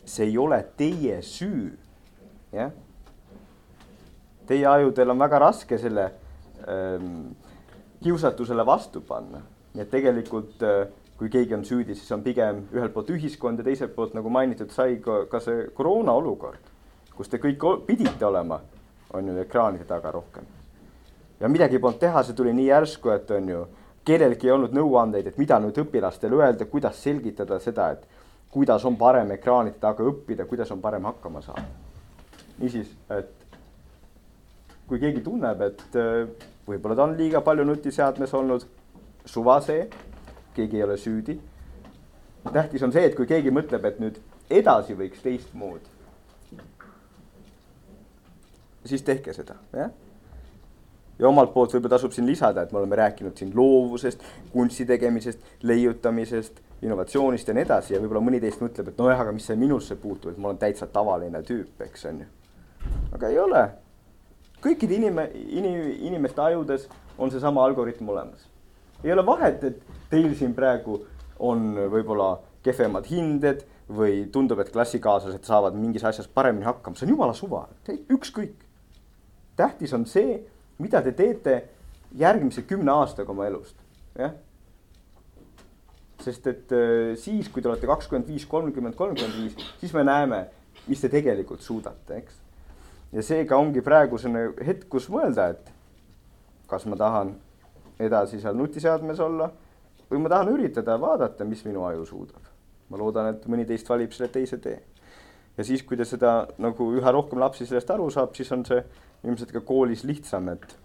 see ei ole teie süü, jah. Teie ajudel on väga raske selle ähm, kiusatusele vastu panna et tegelikult äh, kui keegi on süüdi, siis on pigem ühelt poolt ühiskond ja teiselt poolt, nagu mainitud sai, ka, ka see koroona olukord, kus te kõik pidite olema, on ju ekraanide taga rohkem. ja midagi polnud teha, see tuli nii järsku, et on ju, kellelgi ei olnud nõuandeid, et mida nüüd õpilastele öelda, kuidas selgitada seda, et kuidas on parem ekraanide taga õppida, kuidas on parem hakkama saada. niisiis, et kui keegi tunneb, et äh, võib-olla ta on liiga palju nutiseadmes olnud suva see, keegi ei ole süüdi. tähtis on see, et kui keegi mõtleb, et nüüd edasi võiks teistmoodi, siis tehke seda, jah. ja omalt poolt võib-olla tasub siin lisada, et me oleme rääkinud siin loovusest, kunsti tegemisest, leiutamisest, innovatsioonist ja nii edasi ja võib-olla mõni teist mõtleb, et nojah, aga mis see minusse puutub, et ma olen täitsa tavaline tüüp, eks on ju. aga ei ole. kõikide inime-, inim-, inimeste ajudes on seesama algoritm olemas ei ole vahet, et teil siin praegu on võib-olla kehvemad hinded või tundub, et klassikaaslased saavad mingis asjas paremini hakkama, see on jumala suva, ükskõik. tähtis on see, mida te teete järgmise kümne aastaga oma elust, jah. sest et äh, siis, kui te olete kakskümmend viis, kolmkümmend, kolmkümmend viis, siis me näeme, mis te tegelikult suudate, eks. ja seega ongi praegu selline hetk, kus mõelda, et kas ma tahan edasi seal nutiseadmes olla või ma tahan üritada vaadata, mis minu aju suudab. ma loodan, et mõni teist valib selle teise tee. ja siis, kui te seda nagu üha rohkem lapsi sellest aru saab, siis on see ilmselt ka koolis lihtsam, et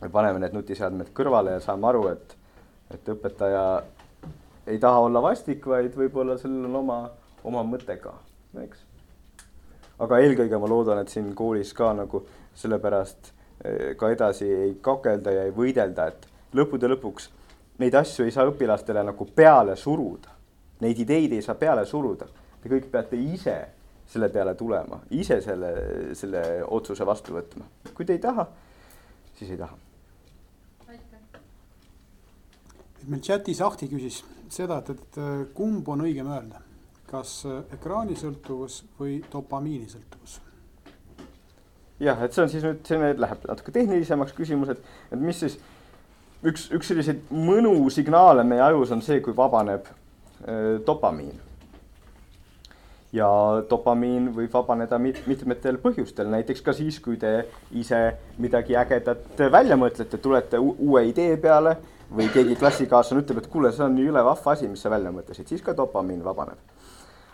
me paneme need nutiseadmed kõrvale ja saame aru, et, et õpetaja ei taha olla vastik, vaid võib-olla sellel on oma, oma mõte ka, eks. aga eelkõige ma loodan, et siin koolis ka nagu sellepärast ka edasi ei kakelda ja ei võidelda, et lõppude lõpuks neid asju ei saa õpilastele nagu peale suruda. Neid ideid ei saa peale suruda. Te kõik peate ise selle peale tulema, ise selle, selle otsuse vastu võtma. kui te ei taha, siis ei taha. meil chatis Ahti küsis seda, et, et kumb on õigem öelda, kas ekraanisõltuvus või dopamiinisõltuvus jah, et see on siis nüüd selline, läheb natuke tehnilisemaks küsimus, et, et mis siis üks, üks selliseid mõnusignaale meie ajus on see, kui vabaneb äh, dopamiin. ja dopamiin võib vabaneda mit, mitmetel põhjustel, näiteks ka siis, kui te ise midagi ägedat välja mõtlete, tulete uue idee peale või keegi klassikaaslane ütleb, et kuule, see on jõle vahva asi, mis sa välja mõtlesid, siis ka dopamiin vabaneb.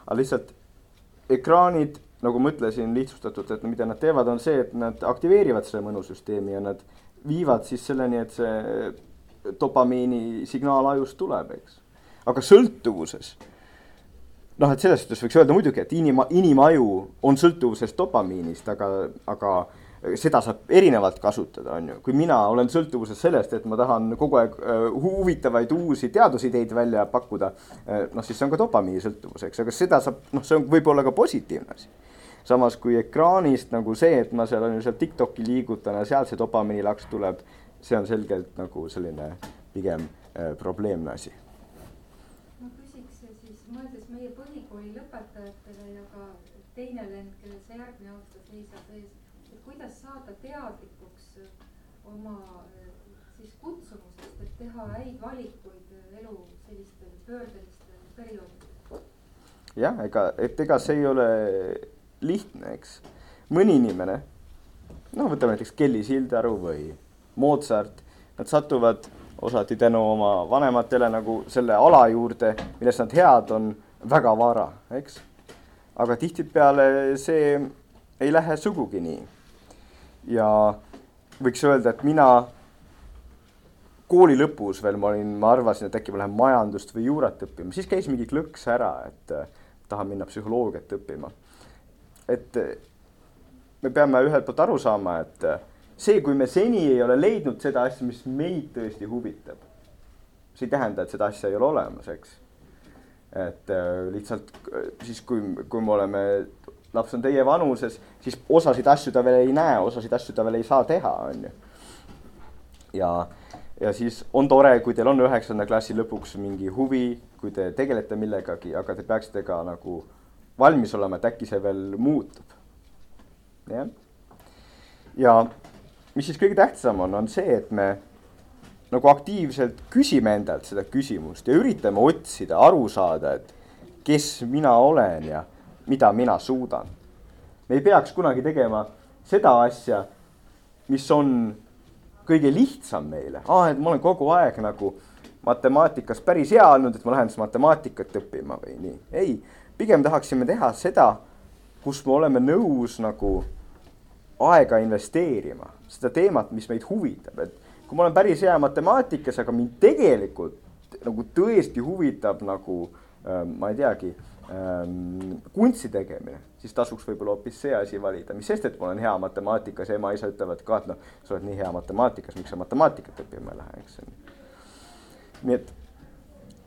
aga lihtsalt ekraanid nagu ma ütlesin lihtsustatult, et mida nad teevad, on see, et nad aktiveerivad selle mõnusüsteemi ja nad viivad siis selleni, et see dopamiini signaal ajust tuleb, eks. aga sõltuvuses noh, et selles suhtes võiks öelda muidugi, et inima, inimaju on sõltuvuses dopamiinist, aga, aga seda saab erinevalt kasutada, on ju. kui mina olen sõltuvuses sellest, et ma tahan kogu aeg äh, huvitavaid uusi teadusideid välja pakkuda, äh, noh, siis see on ka dopamiini sõltuvus, eks, aga seda saab, noh, see on võib-olla ka positiivne asi. Samas kui ekraanist nagu see, et ma seal on ju seal Tiktoki liigutan ja sealt see dopamiini laks tuleb, see on selgelt nagu selline pigem äh, probleemne asi ma küsiks siis, mõeldes meie põhikooli lõpetajatele ja ka teine lend, kellel see järgmine aasta seisab ees, et kuidas saada teadlikuks oma eh, siis kutsumusest, et teha häid valikuid elu sellistel pöördelistel perioodidel. jah, ega, et ega see ei ole lihtne, eks. mõni inimene, no võtame näiteks Kelly Sildaru või Mozart, nad satuvad osati tänu oma vanematele nagu selle ala juurde, milles nad head on, väga vara, eks. aga tihtipeale see ei lähe sugugi nii. ja võiks öelda, et mina kooli lõpus veel ma olin, ma arvasin, et äkki ma lähen majandust või juurat õppima, siis käis mingi klõks ära, et äh, tahan minna psühholoogiat õppima. Et äh, me peame ühelt poolt aru saama, et äh, see, kui me seni ei ole leidnud seda asja, mis meid tõesti huvitab, see ei tähenda, et seda asja ei ole olemas, eks. et äh, lihtsalt siis, kui, kui me oleme, laps on teie vanuses, siis osasid asju ta veel ei näe, osasid asju ta veel ei saa teha, on ju. ja, ja siis on tore, kui teil on üheksanda klassi lõpuks mingi huvi, kui te tegelete millegagi, aga te peaksite ka nagu valmis olema, et äkki see veel muutub. jah. ja mis siis kõige tähtsam on, on see, et me nagu aktiivselt küsime endalt seda küsimust ja üritame otsida, aru saada, et kes mina olen ja mida mina suudan. me ei peaks kunagi tegema seda asja, mis on kõige lihtsam meile, aa, et ma olen kogu aeg nagu matemaatikas päris hea olnud, et ma lähen siis matemaatikat õppima või nii. ei, pigem tahaksime teha seda, kus me oleme nõus nagu aega investeerima, seda teemat, mis meid huvitab, et kui ma olen päris hea matemaatikas, aga mind tegelikult nagu tõesti huvitab nagu äh, ma ei teagi ähm,, kunsti tegemine, siis tasuks võib-olla hoopis see asi valida, mis sest, et ma olen hea matemaatikas ema-isa ütlevad ka, et noh, sa oled nii hea matemaatikas, miks sa matemaatikat õppima ei lähe, eks. nii et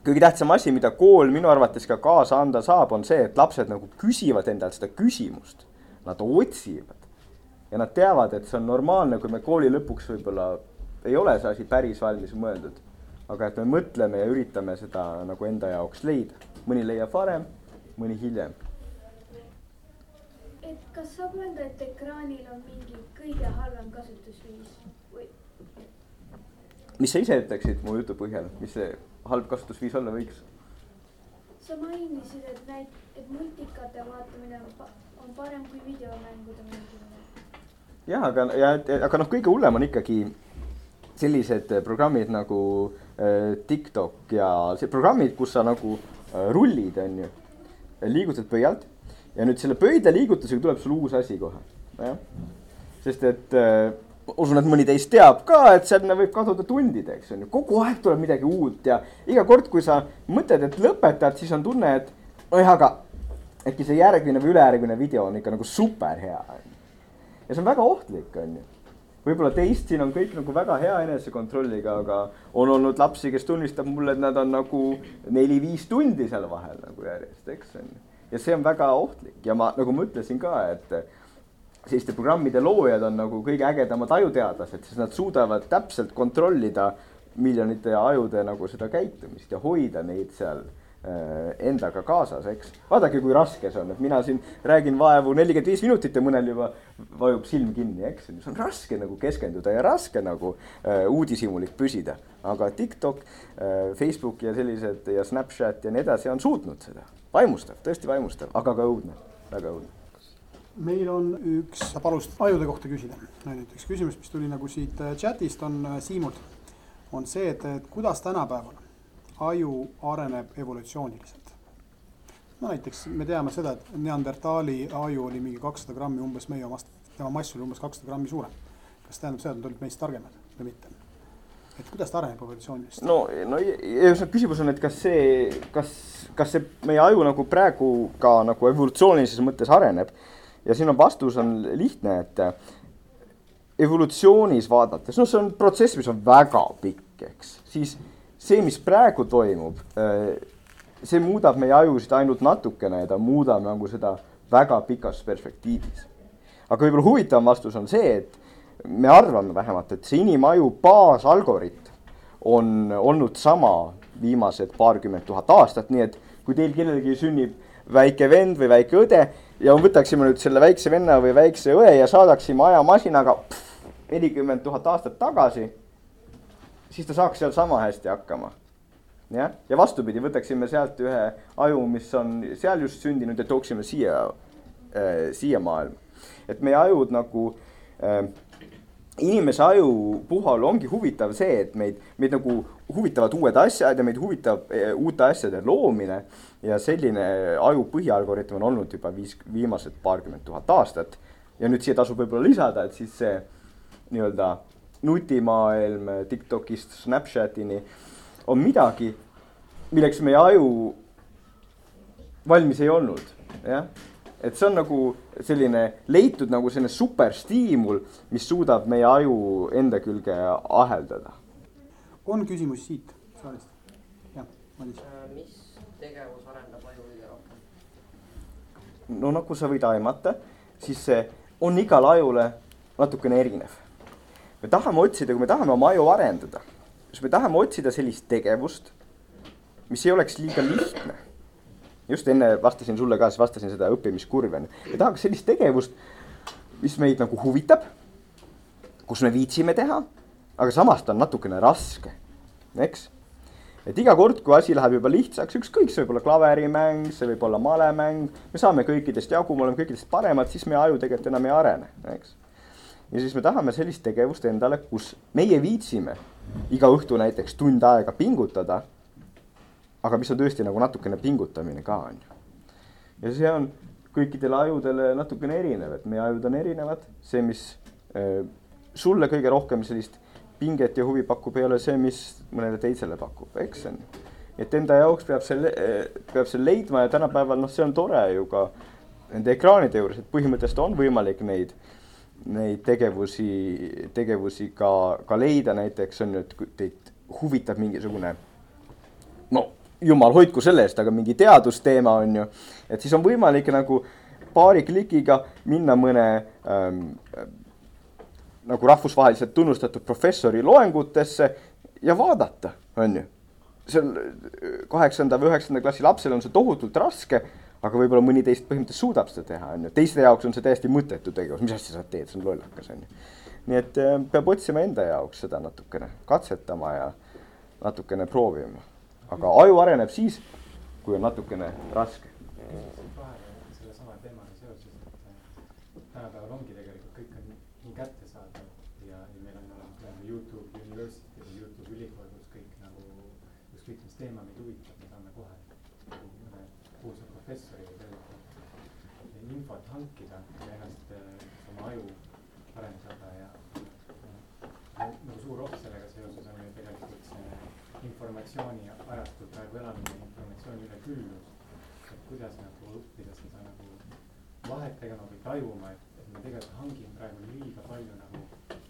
kõige tähtsam asi, mida kool minu arvates ka kaasa anda saab, on see, et lapsed nagu küsivad endalt seda küsimust. Nad otsivad ja nad teavad, et see on normaalne, kui me kooli lõpuks võib-olla ei ole see asi päris valmis mõeldud. aga et me mõtleme ja üritame seda nagu enda jaoks leida, mõni leiab varem, mõni hiljem. et kas saab öelda, et ekraanil on mingi kõige halvem kasutusviis või? mis sa ise ütleksid mu jutu põhjal, mis see halb kasutusviis olla võiks? sa mainisid, et näit-, et multikate vaatamine on, pa on parem kui videomängude mängimine. jah, aga, ja, aga noh, kõige hullem on ikkagi sellised programmid nagu äh, TikTok ja see programmid, kus sa nagu äh, rullid, on ju, liigutad pöialt ja nüüd selle pöidla liigutusega tuleb sul uus asi kohe, jah. sest et äh, usun, et mõni teist teab ka, et sinna võib kaduda tundideks, on ju, kogu aeg tuleb midagi uut ja iga kord, kui sa mõtled, et lõpetad, siis on tunne, et nojah, aga äkki see järgmine või ülejärgmine video on ikka nagu super hea, ja see on väga ohtlik, on ju. Võib-olla teist siin on kõik nagu väga hea enesekontrolliga, aga on olnud lapsi, kes tunnistab mulle, et nad on nagu neli-viis tundi seal vahel nagu järjest, eks on ju. ja see on väga ohtlik. Ja ma, nagu ma ütlesin ka, et selliste programmide loojad on nagu kõige ägedamad ajuteadlased, sest nad suudavad täpselt kontrollida miljonite ajude nagu seda käitumist ja hoida neid seal Äh, endaga kaasas, eks. vaadake, kui raske see on, et mina siin räägin vaevu nelikümmend viis minutit ja mõnel juba vajub silm kinni, eks. see on raske nagu keskenduda ja raske nagu äh, uudishimulik püsida. aga TikTok äh,, Facebook ja sellised ja Snapchat ja nii edasi on suutnud seda. vaimustav, tõesti vaimustav, aga ka õudne, väga õudne meil on üks, sa palusid ajude kohta küsida, nüüd üks küsimus, mis tuli nagu siit äh, chat'ist on äh, Siimult, on see, et, et kuidas tänapäeval aju areneb evolutsiooniliselt. no näiteks me teame seda, et Neandertali aju oli mingi kakssada grammi umbes meie omast, tema mass oli umbes kakssada grammi suurem. kas tähendab seda, et nad olid meist targemad või mitte? et kuidas ta areneb evolutsiooniliselt? no, no ühesõnaga küsimus on, et kas see, kas, kas see meie aju nagu praegu ka nagu evolutsioonilises mõttes areneb. Ja siin on vastus on lihtne, et evolutsioonis vaadates, noh, see on protsess, mis on väga pikk, eks, siis see, mis praegu toimub, see muudab meie ajusid ainult natukene ja ta muudab nagu seda väga pikas perspektiivis. aga võib-olla huvitavam vastus on see, et me arvame vähemalt, et see inimaju baasalgoritm on olnud sama viimased paarkümmend tuhat aastat, nii et kui teil kellelgi sünnib väike vend või väike õde ja võtaksime nüüd selle väikse venna või väikse õe ja saadaksime ajamasinaga nelikümmend tuhat aastat tagasi, siis ta saaks seal sama hästi hakkama. jah, ja vastupidi, võtaksime sealt ühe aju, mis on seal just sündinud ja tooksime siia äh,, siia maailma. et meie ajud nagu äh, inimese aju puhul ongi huvitav see, et meid, meid nagu huvitavad uued asjad ja meid huvitab eh, uute asjade loomine. Ja selline aju põhialgoritm on olnud juba viis, viimased paarkümmend tuhat aastat. ja nüüd siia tasub võib-olla lisada, et siis see nii-öelda nutimaailm Tiktokist Snapchatini on midagi, milleks meie aju valmis ei olnud, jah et see on nagu selline leitud nagu selline superstiimul, mis suudab meie aju enda külge aheldada. on küsimusi siit saalist? jah, Madis. Äh, mis tegevus arendab aju kõige rohkem? No nagu sa võid aimata, siis see on igale ajule natukene erinev. me tahame otsida, kui me tahame oma aju arendada, siis me tahame otsida sellist tegevust, mis ei oleks liiga lihtne just enne vastasin sulle ka, siis vastasin seda õppimiskurvi on ju. ja tahaks sellist tegevust, mis meid nagu huvitab, kus me viitsime teha, aga samas ta on natukene raske, eks. Et iga kord, kui asi läheb juba lihtsaks, ükskõik, see võib olla klaverimäng, see võib olla malemäng, me saame kõikidest jagu, me oleme kõikidest paremad, siis meie aju tegelikult enam ei arene, eks. ja siis me tahame sellist tegevust endale, kus meie viitsime iga õhtu näiteks tund aega pingutada aga mis on tõesti nagu natukene pingutamine ka, on ju. ja see on kõikidele ajudele natukene erinev, et meie ajud on erinevad, see, mis äh, sulle kõige rohkem sellist pinget ja huvi pakub, ei ole see, mis mõnele teisele pakub, eks see on. et enda jaoks peab selle, peab selle leidma ja tänapäeval noh, see on tore ju ka nende ekraanide juures, et põhimõtteliselt on võimalik neid, neid tegevusi, tegevusi ka, ka leida, näiteks on ju, et teid huvitab mingisugune no jumal hoidku selle eest, aga mingi teadusteema on ju. et siis on võimalik nagu paari klikiga minna mõne ähm, nagu rahvusvaheliselt tunnustatud professori loengutesse ja vaadata, on ju. seal kaheksanda või üheksanda klassi lapsel on see tohutult raske, aga võib-olla mõni teist põhimõtteliselt suudab seda teha, on ju. teiste jaoks on see täiesti mõttetu tegevus, mis asja sa teed, see on lollakas, on ju. nii et äh, peab otsima enda jaoks seda natukene, katsetama ja natukene proovima aga aju areneb siis, kui on natukene raske. sellesama teemaga seoses, et tänapäeval ongi tegelikult kõik on nii kättesaadav ja, ja meil on olemas nagu Youtube University või Youtube ülikool, kus kõik nagu, ükskõik mis teema meid huvitab, me saame kohe nagu mõne kuulsa professori või infot hankida ja ennast oma aju arendada ja nagu suur oht sellega seoses on ju tegelikult see informatsiooni ajastul praegu elamine, informatsiooni üleküllus. et kuidas nagu õppida seda nagu vahet tegema või tajuma, et, et me tegelikult hangime praegu liiga palju nagu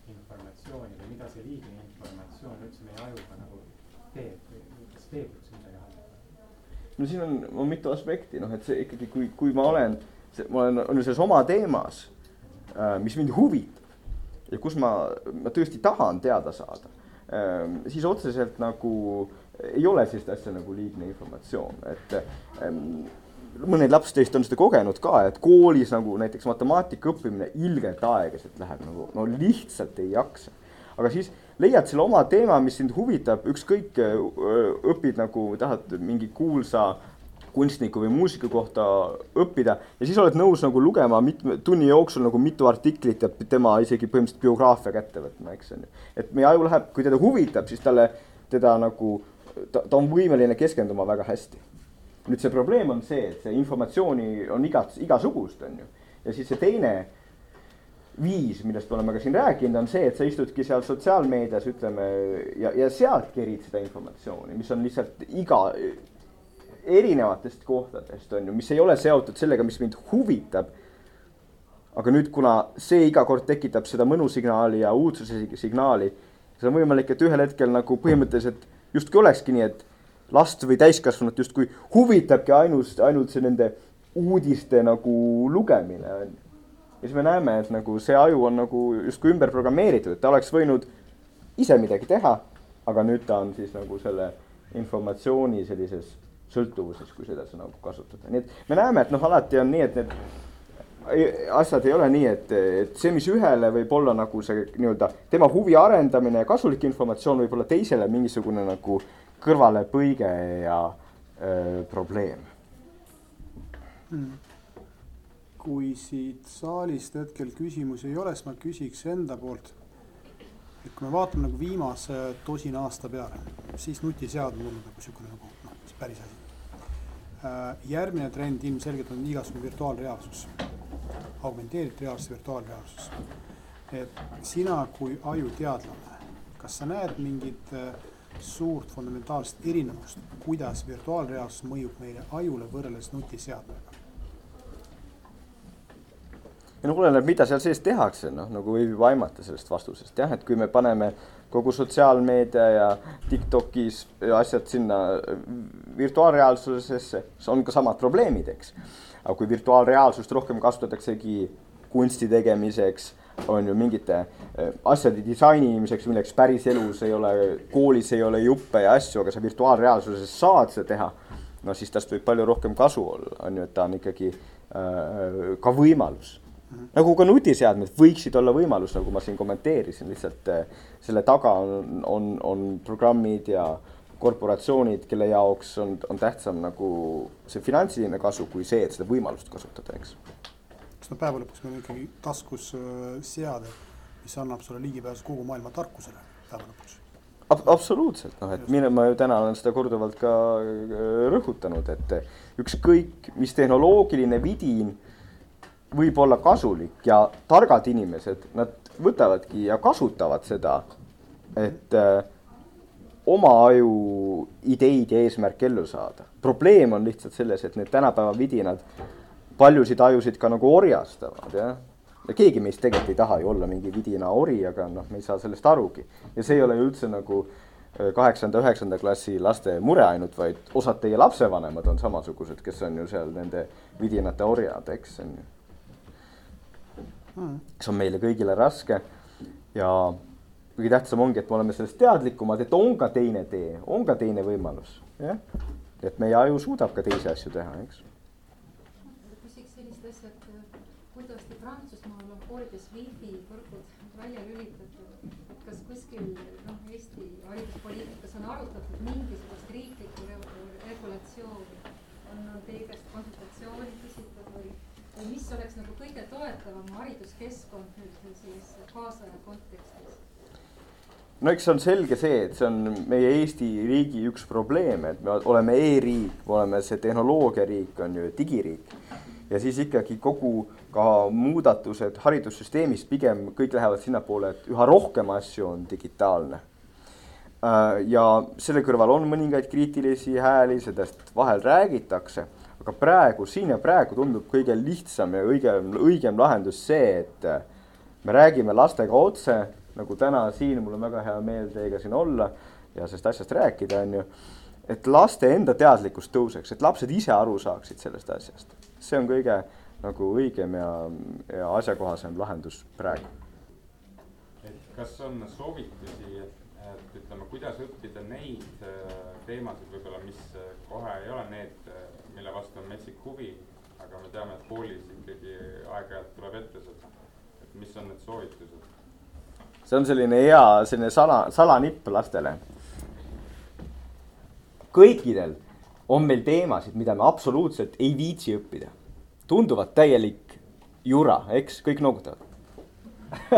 informatsiooni või mida see liigne informatsioon üldse meie ajuga nagu teeb või kas teeb üldse midagi halba? no siin on, on mitu aspekti, noh, et see ikkagi, kui, kui ma olen, ma olen, ju selles oma teemas äh,, mis mind huvitab ja kus ma, ma tõesti tahan teada saada Ehm, siis otseselt nagu ei ole sellist asja nagu liigne informatsioon, et ähm, mõned laps teist on seda kogenud ka, et koolis nagu näiteks matemaatika õppimine ilgelt aeglaselt läheb nagu no lihtsalt ei jaksa. aga siis leiad selle oma teema, mis sind huvitab, ükskõik õpid nagu tahad mingi kuulsa kunstniku või muusika kohta õppida ja siis oled nõus nagu lugema mitme tunni jooksul nagu mitu artiklit ja tema isegi põhimõtteliselt biograafia kätte võtma, eks on ju. et meie aju läheb, kui teda huvitab, siis talle, teda nagu, ta on võimeline keskenduma väga hästi. Nüüd see probleem on see, et see informatsiooni on igat, igasugust, on ju. ja siis see teine viis, millest me oleme ka siin rääkinud, on see, et sa istudki seal sotsiaalmeedias, ütleme ja, ja sealt kerid seda informatsiooni, mis on lihtsalt iga, erinevatest kohtadest on ju, mis ei ole seotud sellega, mis mind huvitab. aga nüüd, kuna see iga kord tekitab seda mõnusignaali ja uudsuse signaali, siis on võimalik, et ühel hetkel nagu põhimõtteliselt justkui olekski nii, et last või täiskasvanut justkui huvitabki ainus, ainult see nende uudiste nagu lugemine. On ju ja siis me näeme, et nagu see aju on nagu justkui ümber programmeeritud, et ta oleks võinud ise midagi teha, aga nüüd ta on siis nagu selle informatsiooni sellises sõltuvuses, kui seda sõna kasutada, nii et me näeme, et noh, alati on nii, et need asjad ei ole nii, et, et see, mis ühele võib olla nagu see nii-öelda tema huvi arendamine ja kasulik informatsioon, võib olla teisele mingisugune nagu kõrvalepõige ja öö, probleem mm kui siit saalist hetkel küsimusi ei ole, siis ma küsiks enda poolt. et kui me vaatame nagu viimase tosina aasta peale, siis nutiseadmed on nagu sihukene nagu noh, päris asi. Äh, järgmine trend ilmselgelt on igasugune virtuaalreaalsus, augmenteeritud reaalsus, virtuaalreaalsus. et sina kui ajuteadlane, kas sa näed mingit äh, suurt fundamentaalset erinevust, kuidas virtuaalreaalsus mõjub meie ajule võrreldes nutiseadmega? ja noh, oleneb, mida seal sees tehakse, noh nagu võib juba aimata sellest vastusest jah, et kui me paneme kogu sotsiaalmeedia ja Tiktokis asjad sinna virtuaalreaalsusesse, siis on ka samad probleemid, eks. aga kui virtuaalreaalsust rohkem kasutataksegi kunsti tegemiseks, on ju mingite äh, asjade disainimiseks, milleks päriselus ei ole, koolis ei ole juppe ja asju, aga sa virtuaalreaalsuses saad seda teha. no siis tast võib palju rohkem kasu olla, on ju, et ta on ikkagi äh, ka võimalus nagu ka nutiseadmed võiksid olla võimalus, nagu ma siin kommenteerisin, lihtsalt eh, selle taga on, on, on programmid ja korporatsioonid, kelle jaoks on, on tähtsam nagu see finantsiline kasu kui see, et seda võimalust kasutada, eks. Kas no päeva lõpuks meil on ikkagi taskus äh, seade, mis annab sulle ligipääsu kogu maailma tarkusele päeva lõpuks Ab? absoluutselt, noh, et mine, ma ju täna olen seda korduvalt ka äh, rõhutanud, et ükskõik mis tehnoloogiline vidin võib olla kasulik ja targad inimesed, nad võtavadki ja kasutavad seda, et äh, oma aju ideid ja eesmärke ellu saada. probleem on lihtsalt selles, et need tänapäeva vidinad paljusid ajusid ka nagu orjastavad, jah. ja keegi meist tegelikult ei taha ju olla mingi vidina ori, aga noh, me ei saa sellest arugi. ja see ei ole ju üldse nagu äh, kaheksanda, üheksanda klassi laste mure ainult, vaid osad teie lapsevanemad on samasugused, kes on ju seal nende vidinate orjad, eks, on ju mis on meile kõigile raske. ja kõige tähtsam ongi, et me oleme sellest teadlikumad, et on ka teine tee, on ka teine võimalus, jah. et meie aju suudab ka teisi asju teha, eks. küsiks sellist asja, et kuuldavasti Prantsusmaal on koolides wifi võrgud välja lülitatud, et kas kuskil noh, Eesti hariduspoliitikas on arutatud mingisugust riiklikku regulatsiooni, on, on teie käest konsultatsiooni küsitud või? või mis oleks nagu kõige toetavam hariduskeskkond nüüd siis kaasaja kontekstis? no eks on selge see, et see on meie Eesti riigi üks probleem, et me oleme e-riik, me oleme see tehnoloogiariik, on ju, digiriik. Ja siis ikkagi kogu ka muudatused haridussüsteemis pigem kõik lähevad sinnapoole, et üha rohkem asju on digitaalne. Äh, ja selle kõrval on mõningaid kriitilisi hääli, sellest vahel räägitakse aga praegu, siin ja praegu tundub kõige lihtsam ja õigem, õigem lahendus see, et äh, me räägime lastega otse, nagu täna siin, mul on väga hea meel teiega siin olla ja sellest asjast rääkida, on ju. et laste enda teadlikkus tõuseks, et lapsed ise aru saaksid sellest asjast. See on kõige nagu õigem ja, ja asjakohasem lahendus praegu. et kas on soovitusi, et, et ütleme, kuidas õppida neid äh, teemasid võib-olla, mis äh, kohe ei ole need mille vastu on metsik huvi, aga me teame, et koolis ikkagi aeg-ajalt tuleb ette seda. et mis on need soovitused? see on selline hea, selline sala, salanipp lastele. kõikidel on meil teemasid, mida me absoluutselt ei viitsi õppida. tunduvad täielik jura, eks, kõik noogutavad *laughs*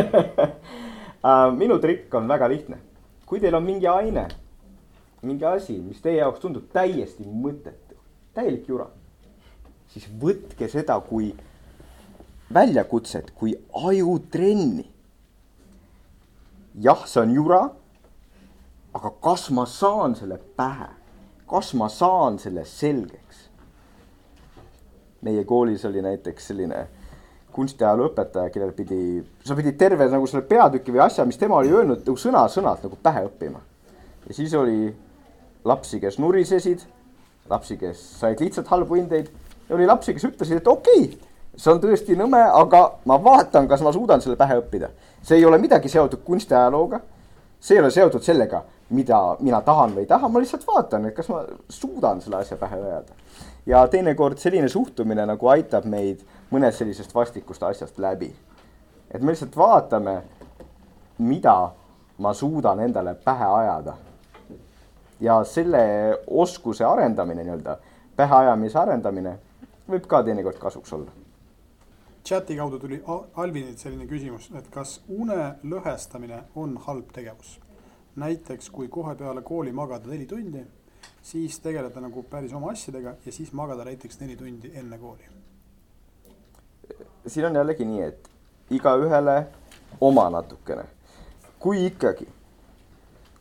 äh, minu trikk on väga lihtne. kui teil on mingi aine, mingi asi, mis teie jaoks tundub täiesti mõttetu täielik jura. siis võtke seda kui väljakutset kui ajutrenni. jah, see on jura. aga kas ma saan selle pähe, kas ma saan selle selgeks? meie koolis oli näiteks selline kunstiajaloo õpetaja, kellel pidi, sa pidid terve nagu selle peatüki või asja, mis tema oli öelnud, nagu sõna-sõnalt nagu pähe õppima. ja siis oli lapsi, kes nurisesid, lapsi, kes said lihtsalt halbu hindeid ja oli lapsi, kes ütlesid, et okei okay,, see on tõesti nõme, aga ma vaatan, kas ma suudan selle pähe õppida. see ei ole midagi seotud kunstiajalooga. See ei ole seotud sellega, mida mina tahan või ei taha, ma lihtsalt vaatan, et kas ma suudan selle asja pähe ajada. ja teinekord selline suhtumine nagu aitab meid mõnest sellisest vastikust asjast läbi. et me lihtsalt vaatame, mida ma suudan endale pähe ajada. ja selle oskuse arendamine nii-öelda, päheajamise arendamine võib ka teinekord kasuks olla chati kaudu tuli Alvinilt selline küsimus, et kas une lõhestamine on halb tegevus? näiteks kui kohe peale kooli magada neli tundi, siis tegeleda nagu päris oma asjadega ja siis magada näiteks neli tundi enne kooli. siin on jällegi nii, et igaühele oma natukene. kui ikkagi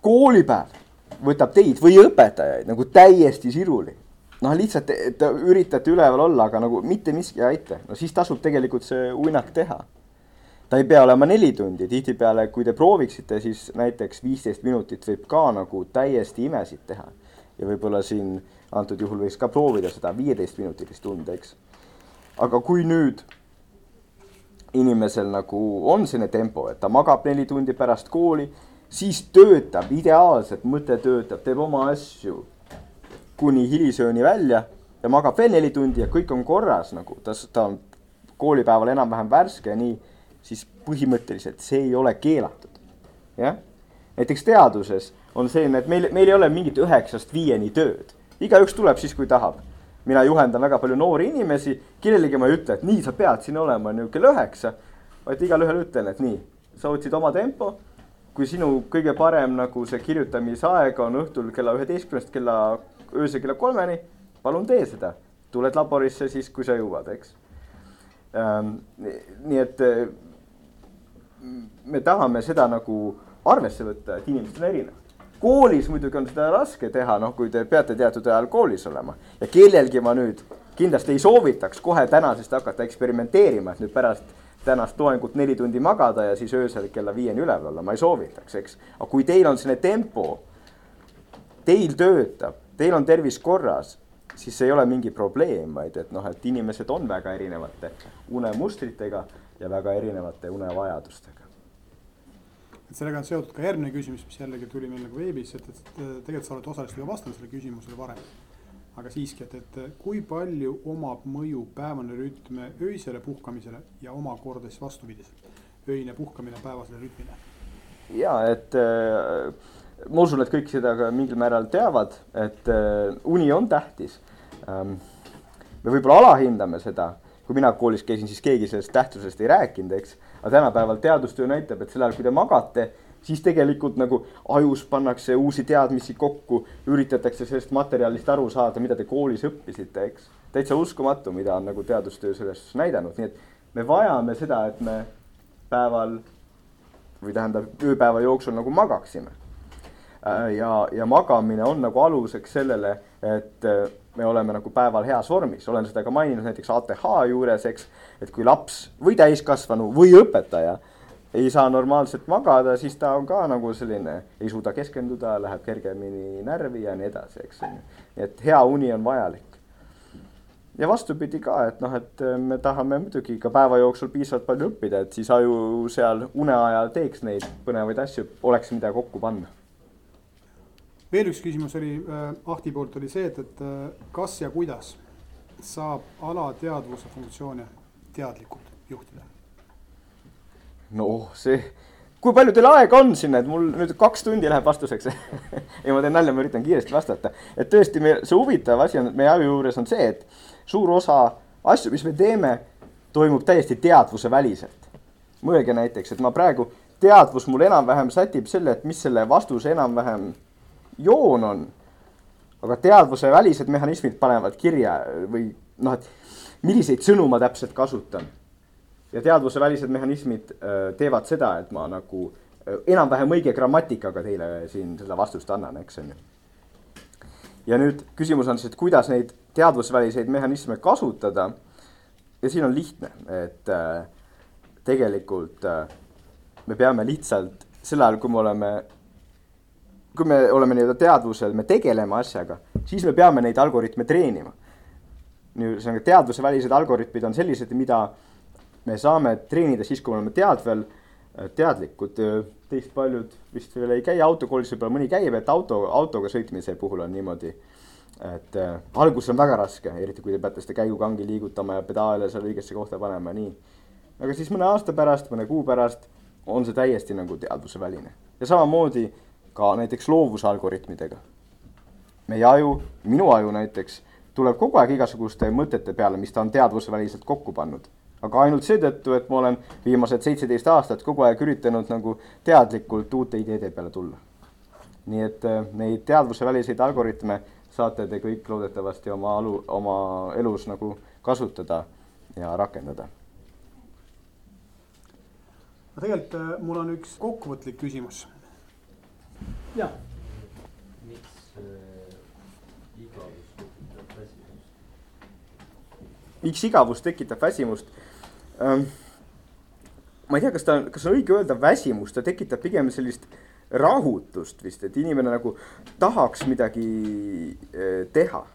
koolipäev võtab teid või õpetajaid nagu täiesti siruli noh, lihtsalt te üritate üleval olla, aga nagu mitte miski ei aita, no siis tasub tegelikult see uinak teha. ta ei pea olema neli tundi, tihtipeale, kui te prooviksite, siis näiteks viisteist minutit võib ka nagu täiesti imesid teha. ja võib-olla siin antud juhul võiks ka proovida seda viieteistminutilist und, eks. aga kui nüüd inimesel nagu on selline tempo, et ta magab neli tundi pärast kooli, siis töötab ideaalselt, mõte töötab, teeb oma asju kuni hilisööni välja ja magab veel neli tundi ja kõik on korras nagu, ta, ta on koolipäeval enam-vähem värske ja nii, siis põhimõtteliselt see ei ole keelatud. jah, näiteks teaduses on selline, et meil, meil ei ole mingit üheksast viieni tööd, igaüks tuleb siis, kui tahab. mina juhendan väga palju noori inimesi, kellelegi ma ei ütle, et nii, sa pead siin olema nüüd kell üheksa, vaid igale ühele ütlen, et nii, sa otsid oma tempo kui sinu kõige parem nagu see kirjutamisaeg on õhtul kella üheteistkümnest kella öösel kella kolmeni, palun tee seda. tuled laborisse siis, kui sa jõuad, eks ähm,. nii et äh, me tahame seda nagu arvesse võtta, et inimesed on erinevad. koolis muidugi on seda raske teha, noh, kui te peate teatud ajal koolis olema ja kellelgi ma nüüd kindlasti ei soovitaks kohe tänasest hakata eksperimenteerima, et nüüd pärast tänast loengut neli tundi magada ja siis öösel kella viieni üleval olla, ma ei soovitaks, eks. aga kui teil on selline tempo, teil töötab, teil on tervis korras, siis ei ole mingi probleem, vaid et noh, et inimesed on väga erinevate unemustritega ja väga erinevate unevajadustega. et sellega on seotud ka järgmine küsimus, mis jällegi tuli meil nagu veebis, et, et tegelikult sa oled osaliselt juba vastanud sellele küsimusele varem. aga siiski, et, et kui palju omab mõju päevane rütm öisele puhkamisele ja omakorda siis vastupidiselt, öine puhkamine päevasele rütmile? ja et äh, ma usun, et kõik seda ka mingil määral teavad, et äh, uni on tähtis ähm,. me võib-olla alahindame seda, kui mina koolis käisin, siis keegi sellest tähtsusest ei rääkinud, eks. aga tänapäeval teadustöö näitab, et sel ajal, kui te magate, siis tegelikult nagu ajus pannakse uusi teadmisi kokku, üritatakse sellest materjalist aru saada, mida te koolis õppisite, eks. täitsa uskumatu, mida on nagu teadustöö selles näidanud, nii et me vajame seda, et me päeval või tähendab ööpäeva jooksul nagu magaksime ja, ja magamine on nagu aluseks sellele, et äh, me oleme nagu päeval heas vormis, olen seda ka maininud näiteks ATH juures, eks. et kui laps või täiskasvanu või õpetaja ei saa normaalselt magada, siis ta on ka nagu selline, ei suuda keskenduda, läheb kergemini närvi ja nii edasi, eks. nii et hea uni on vajalik. ja vastupidi ka, et noh, et äh, me tahame muidugi ka päeva jooksul piisavalt palju õppida, et siis aju seal une ajal teeks neid põnevaid asju, oleks mida kokku panna veel üks küsimus oli äh, Ahti poolt oli see, et, et äh, kas ja kuidas saab alateadvuse funktsioone teadlikult juhtida? noh, see, kui palju teil aega on siin, et mul nüüd kaks tundi läheb vastuseks *laughs* ei, ma teen nalja, ma üritan kiiresti vastata. et tõesti, me, see huvitav asi on meie aju juures on see, et suur osa asju, mis me teeme, toimub täiesti teadvuse väliselt. mõelge näiteks, et ma praegu, teadvus mul enam-vähem sätib selle, et mis selle vastuse enam-vähem joon on. aga teadvuse välised mehhanismid panevad kirja või noh, et milliseid sõnu ma täpselt kasutan. ja teadvusevälised mehhanismid äh, teevad seda, et ma nagu äh, enam-vähem õige grammatikaga teile siin seda vastust annan, eks on ju. ja nüüd küsimus on siis, et kuidas neid teadvusväliseid mehhanisme kasutada. ja siin on lihtne, et äh, tegelikult äh, me peame lihtsalt sel ajal, kui me oleme, kui me oleme nii-öelda teadvusel, me tegeleme asjaga, siis me peame neid algoritme treenima. ühesõnaga teadvusevälised algoritmid on sellised, mida me saame treenida siis, kui me oleme teadvel, teadlikud. Teist paljud vist veel ei käi autokoolis, võib-olla mõni käib, et auto, autoga sõitmise puhul on niimoodi. et äh, alguses on väga raske, eriti kui te peate seda käigukangi liigutama ja pedaale seal õigesse kohta panema, nii. aga siis mõne aasta pärast, mõne kuu pärast on see täiesti nagu teadvuseväline ja samamoodi ka näiteks loovusalgoritmidega. meie aju, minu aju näiteks, tuleb kogu aeg igasuguste mõtete peale, mis ta on teadvusväliselt kokku pannud aga ainult seetõttu, et ma olen viimased seitseteist aastat kogu aeg üritanud nagu teadlikult uute ideede peale tulla. nii et äh, neid teadvuseväliseid algoritme saate te kõik loodetavasti oma alu, oma elus nagu kasutada ja rakendada. aga tegelikult äh, mul on üks kokkuvõtlik küsimus. Jah. miks äh, igavus tekitab väsimust? miks igavus tekitab väsimust? ähm,. ma ei tea, kas ta on, kas on õige öelda väsimus, ta tekitab pigem sellist rahutust vist, et inimene nagu tahaks midagi äh, teha.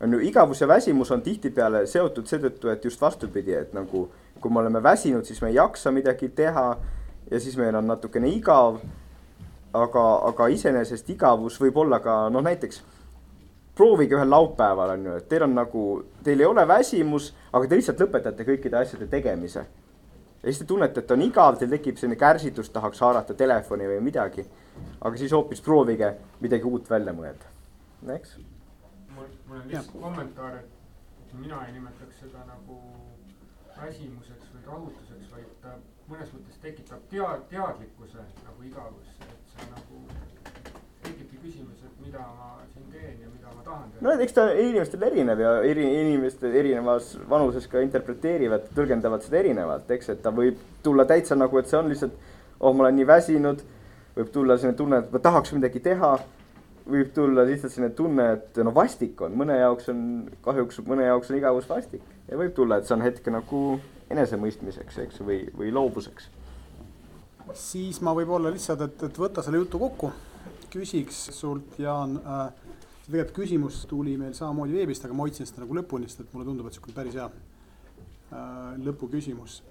on ju, igavus ja väsimus on tihtipeale seotud seetõttu, et just vastupidi, et nagu kui me oleme väsinud, siis me ei jaksa midagi teha ja siis meil on natukene igav. Aga, aga iseenesest igavus võib olla ka noh, näiteks proovige ühel laupäeval on ju, et teil on nagu, teil ei ole väsimus, aga te lihtsalt lõpetate kõikide asjade tegemise. ja siis te tunnete, et on igav, teil tekib selline kärsitus, tahaks haarata telefoni või midagi. aga siis hoopis proovige midagi uut välja mõelda, eks. mul, mul on lihtsalt kommentaar, et mina ei nimetaks seda nagu väsimuseks või rahutuseks, vaid ta mõnes mõttes tekitab tea-, teadlikkuse nagu igavus, et see nagu tekibki küsimus, et mida ma siin teen ja mida ma tahan teha. no eks ta inimestel erinev ja eri inimesed erinevas vanuses ka interpreteerivad, tõlgendavad seda erinevalt, eks, et ta võib tulla täitsa nagu, et see on lihtsalt. oh, ma olen nii väsinud, võib tulla selline tunne, et ma tahaks midagi teha. võib tulla lihtsalt selline tunne, et no vastik on, mõne jaoks on kahjuks, mõne jaoks on igavus vastik ja võib tulla, et see on hetk nagu enesemõistmiseks, eks, või, või loobuseks. Siis ma võib-olla lihtsalt, et, et võtta selle jutu kokku küsiks sult, Jaan äh,. tegelikult küsimus tuli meil samamoodi veebist, aga ma hoidsin seda nagu lõpuni, sest et mulle tundub, et sihuke päris hea äh, lõpuküsimus.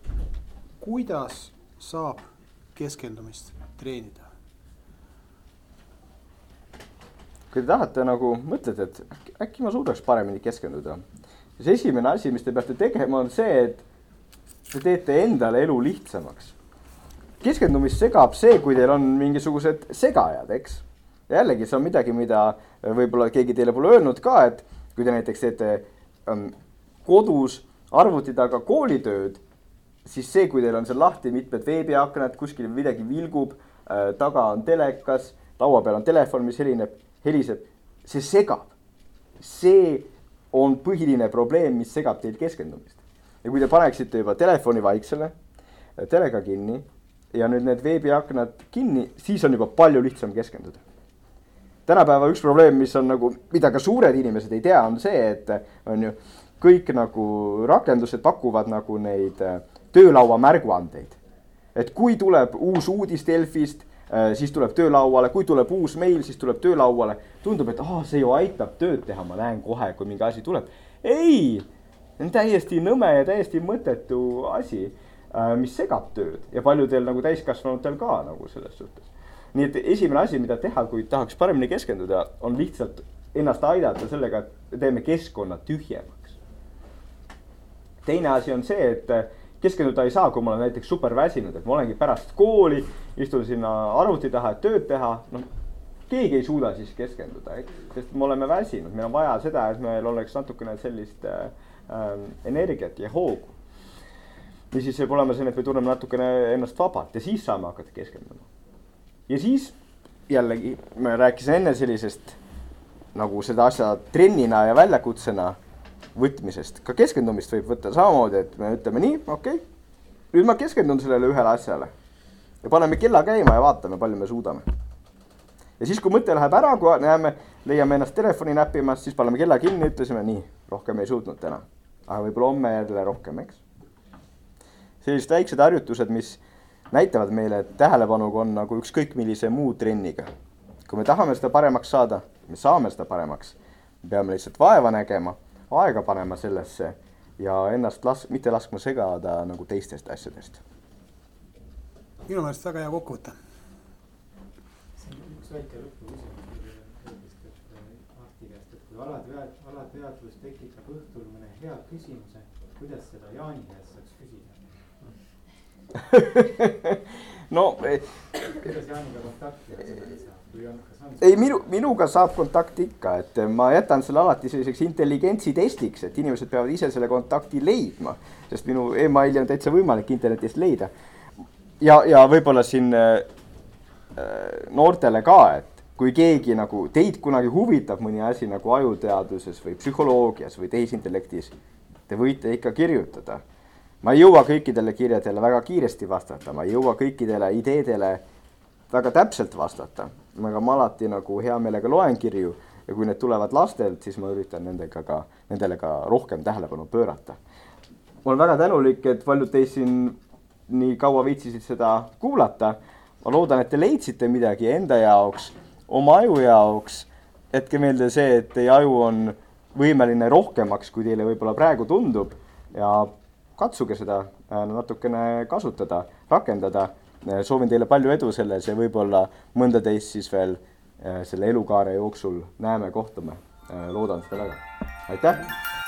kuidas saab keskendumist treenida? kui te tahate nagu mõtlete, et äkki ma suudaks paremini keskenduda, siis esimene asi, mis te peate tegema, on see, et te teete endale elu lihtsamaks. Keskendumist segab see, kui teil on mingisugused segajad, eks jällegi, see on midagi, mida võib-olla keegi teile pole öelnud ka, et kui te näiteks teete ähm, kodus arvuti taga koolitööd, siis see, kui teil on seal lahti mitmed veebiaknad, kuskil midagi vilgub äh,, taga on telekas, laua peal on telefon, mis helineb heliseb, see segab. see on põhiline probleem, mis segab teil keskendumist. ja kui te paneksite juba telefoni vaiksele, teleka kinni ja nüüd need veebiaknad kinni, siis on juba palju lihtsam keskenduda. tänapäeva üks probleem, mis on nagu, mida ka suured inimesed ei tea, on see, et on ju kõik nagu rakendused pakuvad nagu neid äh, töölaua märguandeid. et kui tuleb uus uudis Delfist Äh, siis tuleb töölauale, kui tuleb uus meil, siis tuleb töölauale. tundub, et aa, see ju aitab tööd teha, ma näen kohe, kui mingi asi tuleb. ei, see on täiesti nõme ja täiesti mõttetu asi, mis segab tööd ja paljudel nagu täiskasvanutel ka nagu selles suhtes. nii et esimene asi, mida teha, kui tahaks paremini keskenduda, on lihtsalt ennast aidata sellega, et teeme keskkonna tühjemaks. teine asi on see, et keskenduda ei saa, kui ma olen näiteks super väsinud, et ma olengi pärast kooli, istun sinna arvuti taha, et tööd teha, noh. keegi ei suuda siis keskenduda, eks, sest me oleme väsinud, meil on vaja seda, et meil oleks natukene sellist äh, energiat ja hoogu. Niisiis võib olema selline, et me tunneme natukene ennast vabalt ja siis saame hakata keskenduma. ja siis jällegi, ma rääkisin enne sellisest nagu seda asja trennina ja väljakutsena võtmisest, ka keskendumist võib võtta samamoodi, et me ütleme nii, okei okay,, nüüd ma keskendun sellele ühele asjale ja paneme kella käima ja vaatame, palju me suudame. ja siis, kui mõte läheb ära, kui näeme, leiame ennast telefoni näppimas, siis paneme kella kinni, ütlesime nii, rohkem ei suutnud täna. aga võib-olla homme jälle rohkem, eks. Sellised väiksed harjutused, mis näitavad meile, et tähelepanuga on nagu ükskõik millise muu trenniga. kui me tahame seda paremaks saada, me saame seda paremaks. me peame lihtsalt vaeva nägema, aega panema sellesse ja ennast las-, mitte laskma segada nagu teistest asjadest. minu meelest väga hea kokkuvõte. see on üks väike lõpuküsimus, et Marti käest, et kui alatead-, alateadvus tekitab õhtul mõne hea küsimuse, kuidas seda Jaani käest saaks küsida? *laughs* no on? ei, minu, minuga saab kontakti ikka, et ma jätan selle alati selliseks intelligentsi testiks, et inimesed peavad ise selle kontakti leidma. sest minu emaili on täitsa võimalik internetist leida. ja, ja võib-olla siin äh, noortele ka, et kui keegi nagu teid kunagi huvitab mõni asi nagu ajuteaduses või psühholoogias või tehisintellektis, te võite ikka kirjutada. Ma ei jõua kõikidele kirjadele väga kiiresti vastata, ma ei jõua kõikidele ideedele väga täpselt vastata, aga ma alati nagu hea meelega loen kirju ja kui need tulevad lastelt, siis ma üritan nendega ka, nendele ka rohkem tähelepanu pöörata. ma olen väga tänulik, et paljud teist siin nii kaua viitsisid seda kuulata. ma loodan, et te leidsite midagi enda jaoks, oma aju jaoks. jätke meelde see, et teie aju on võimeline rohkemaks, kui teile võib-olla praegu tundub ja katsuge seda äh, natukene kasutada, rakendada soovin teile palju edu selles ja võib-olla mõnda teist siis veel äh, selle elukaare jooksul näeme, kohtume. loodan seda väga. aitäh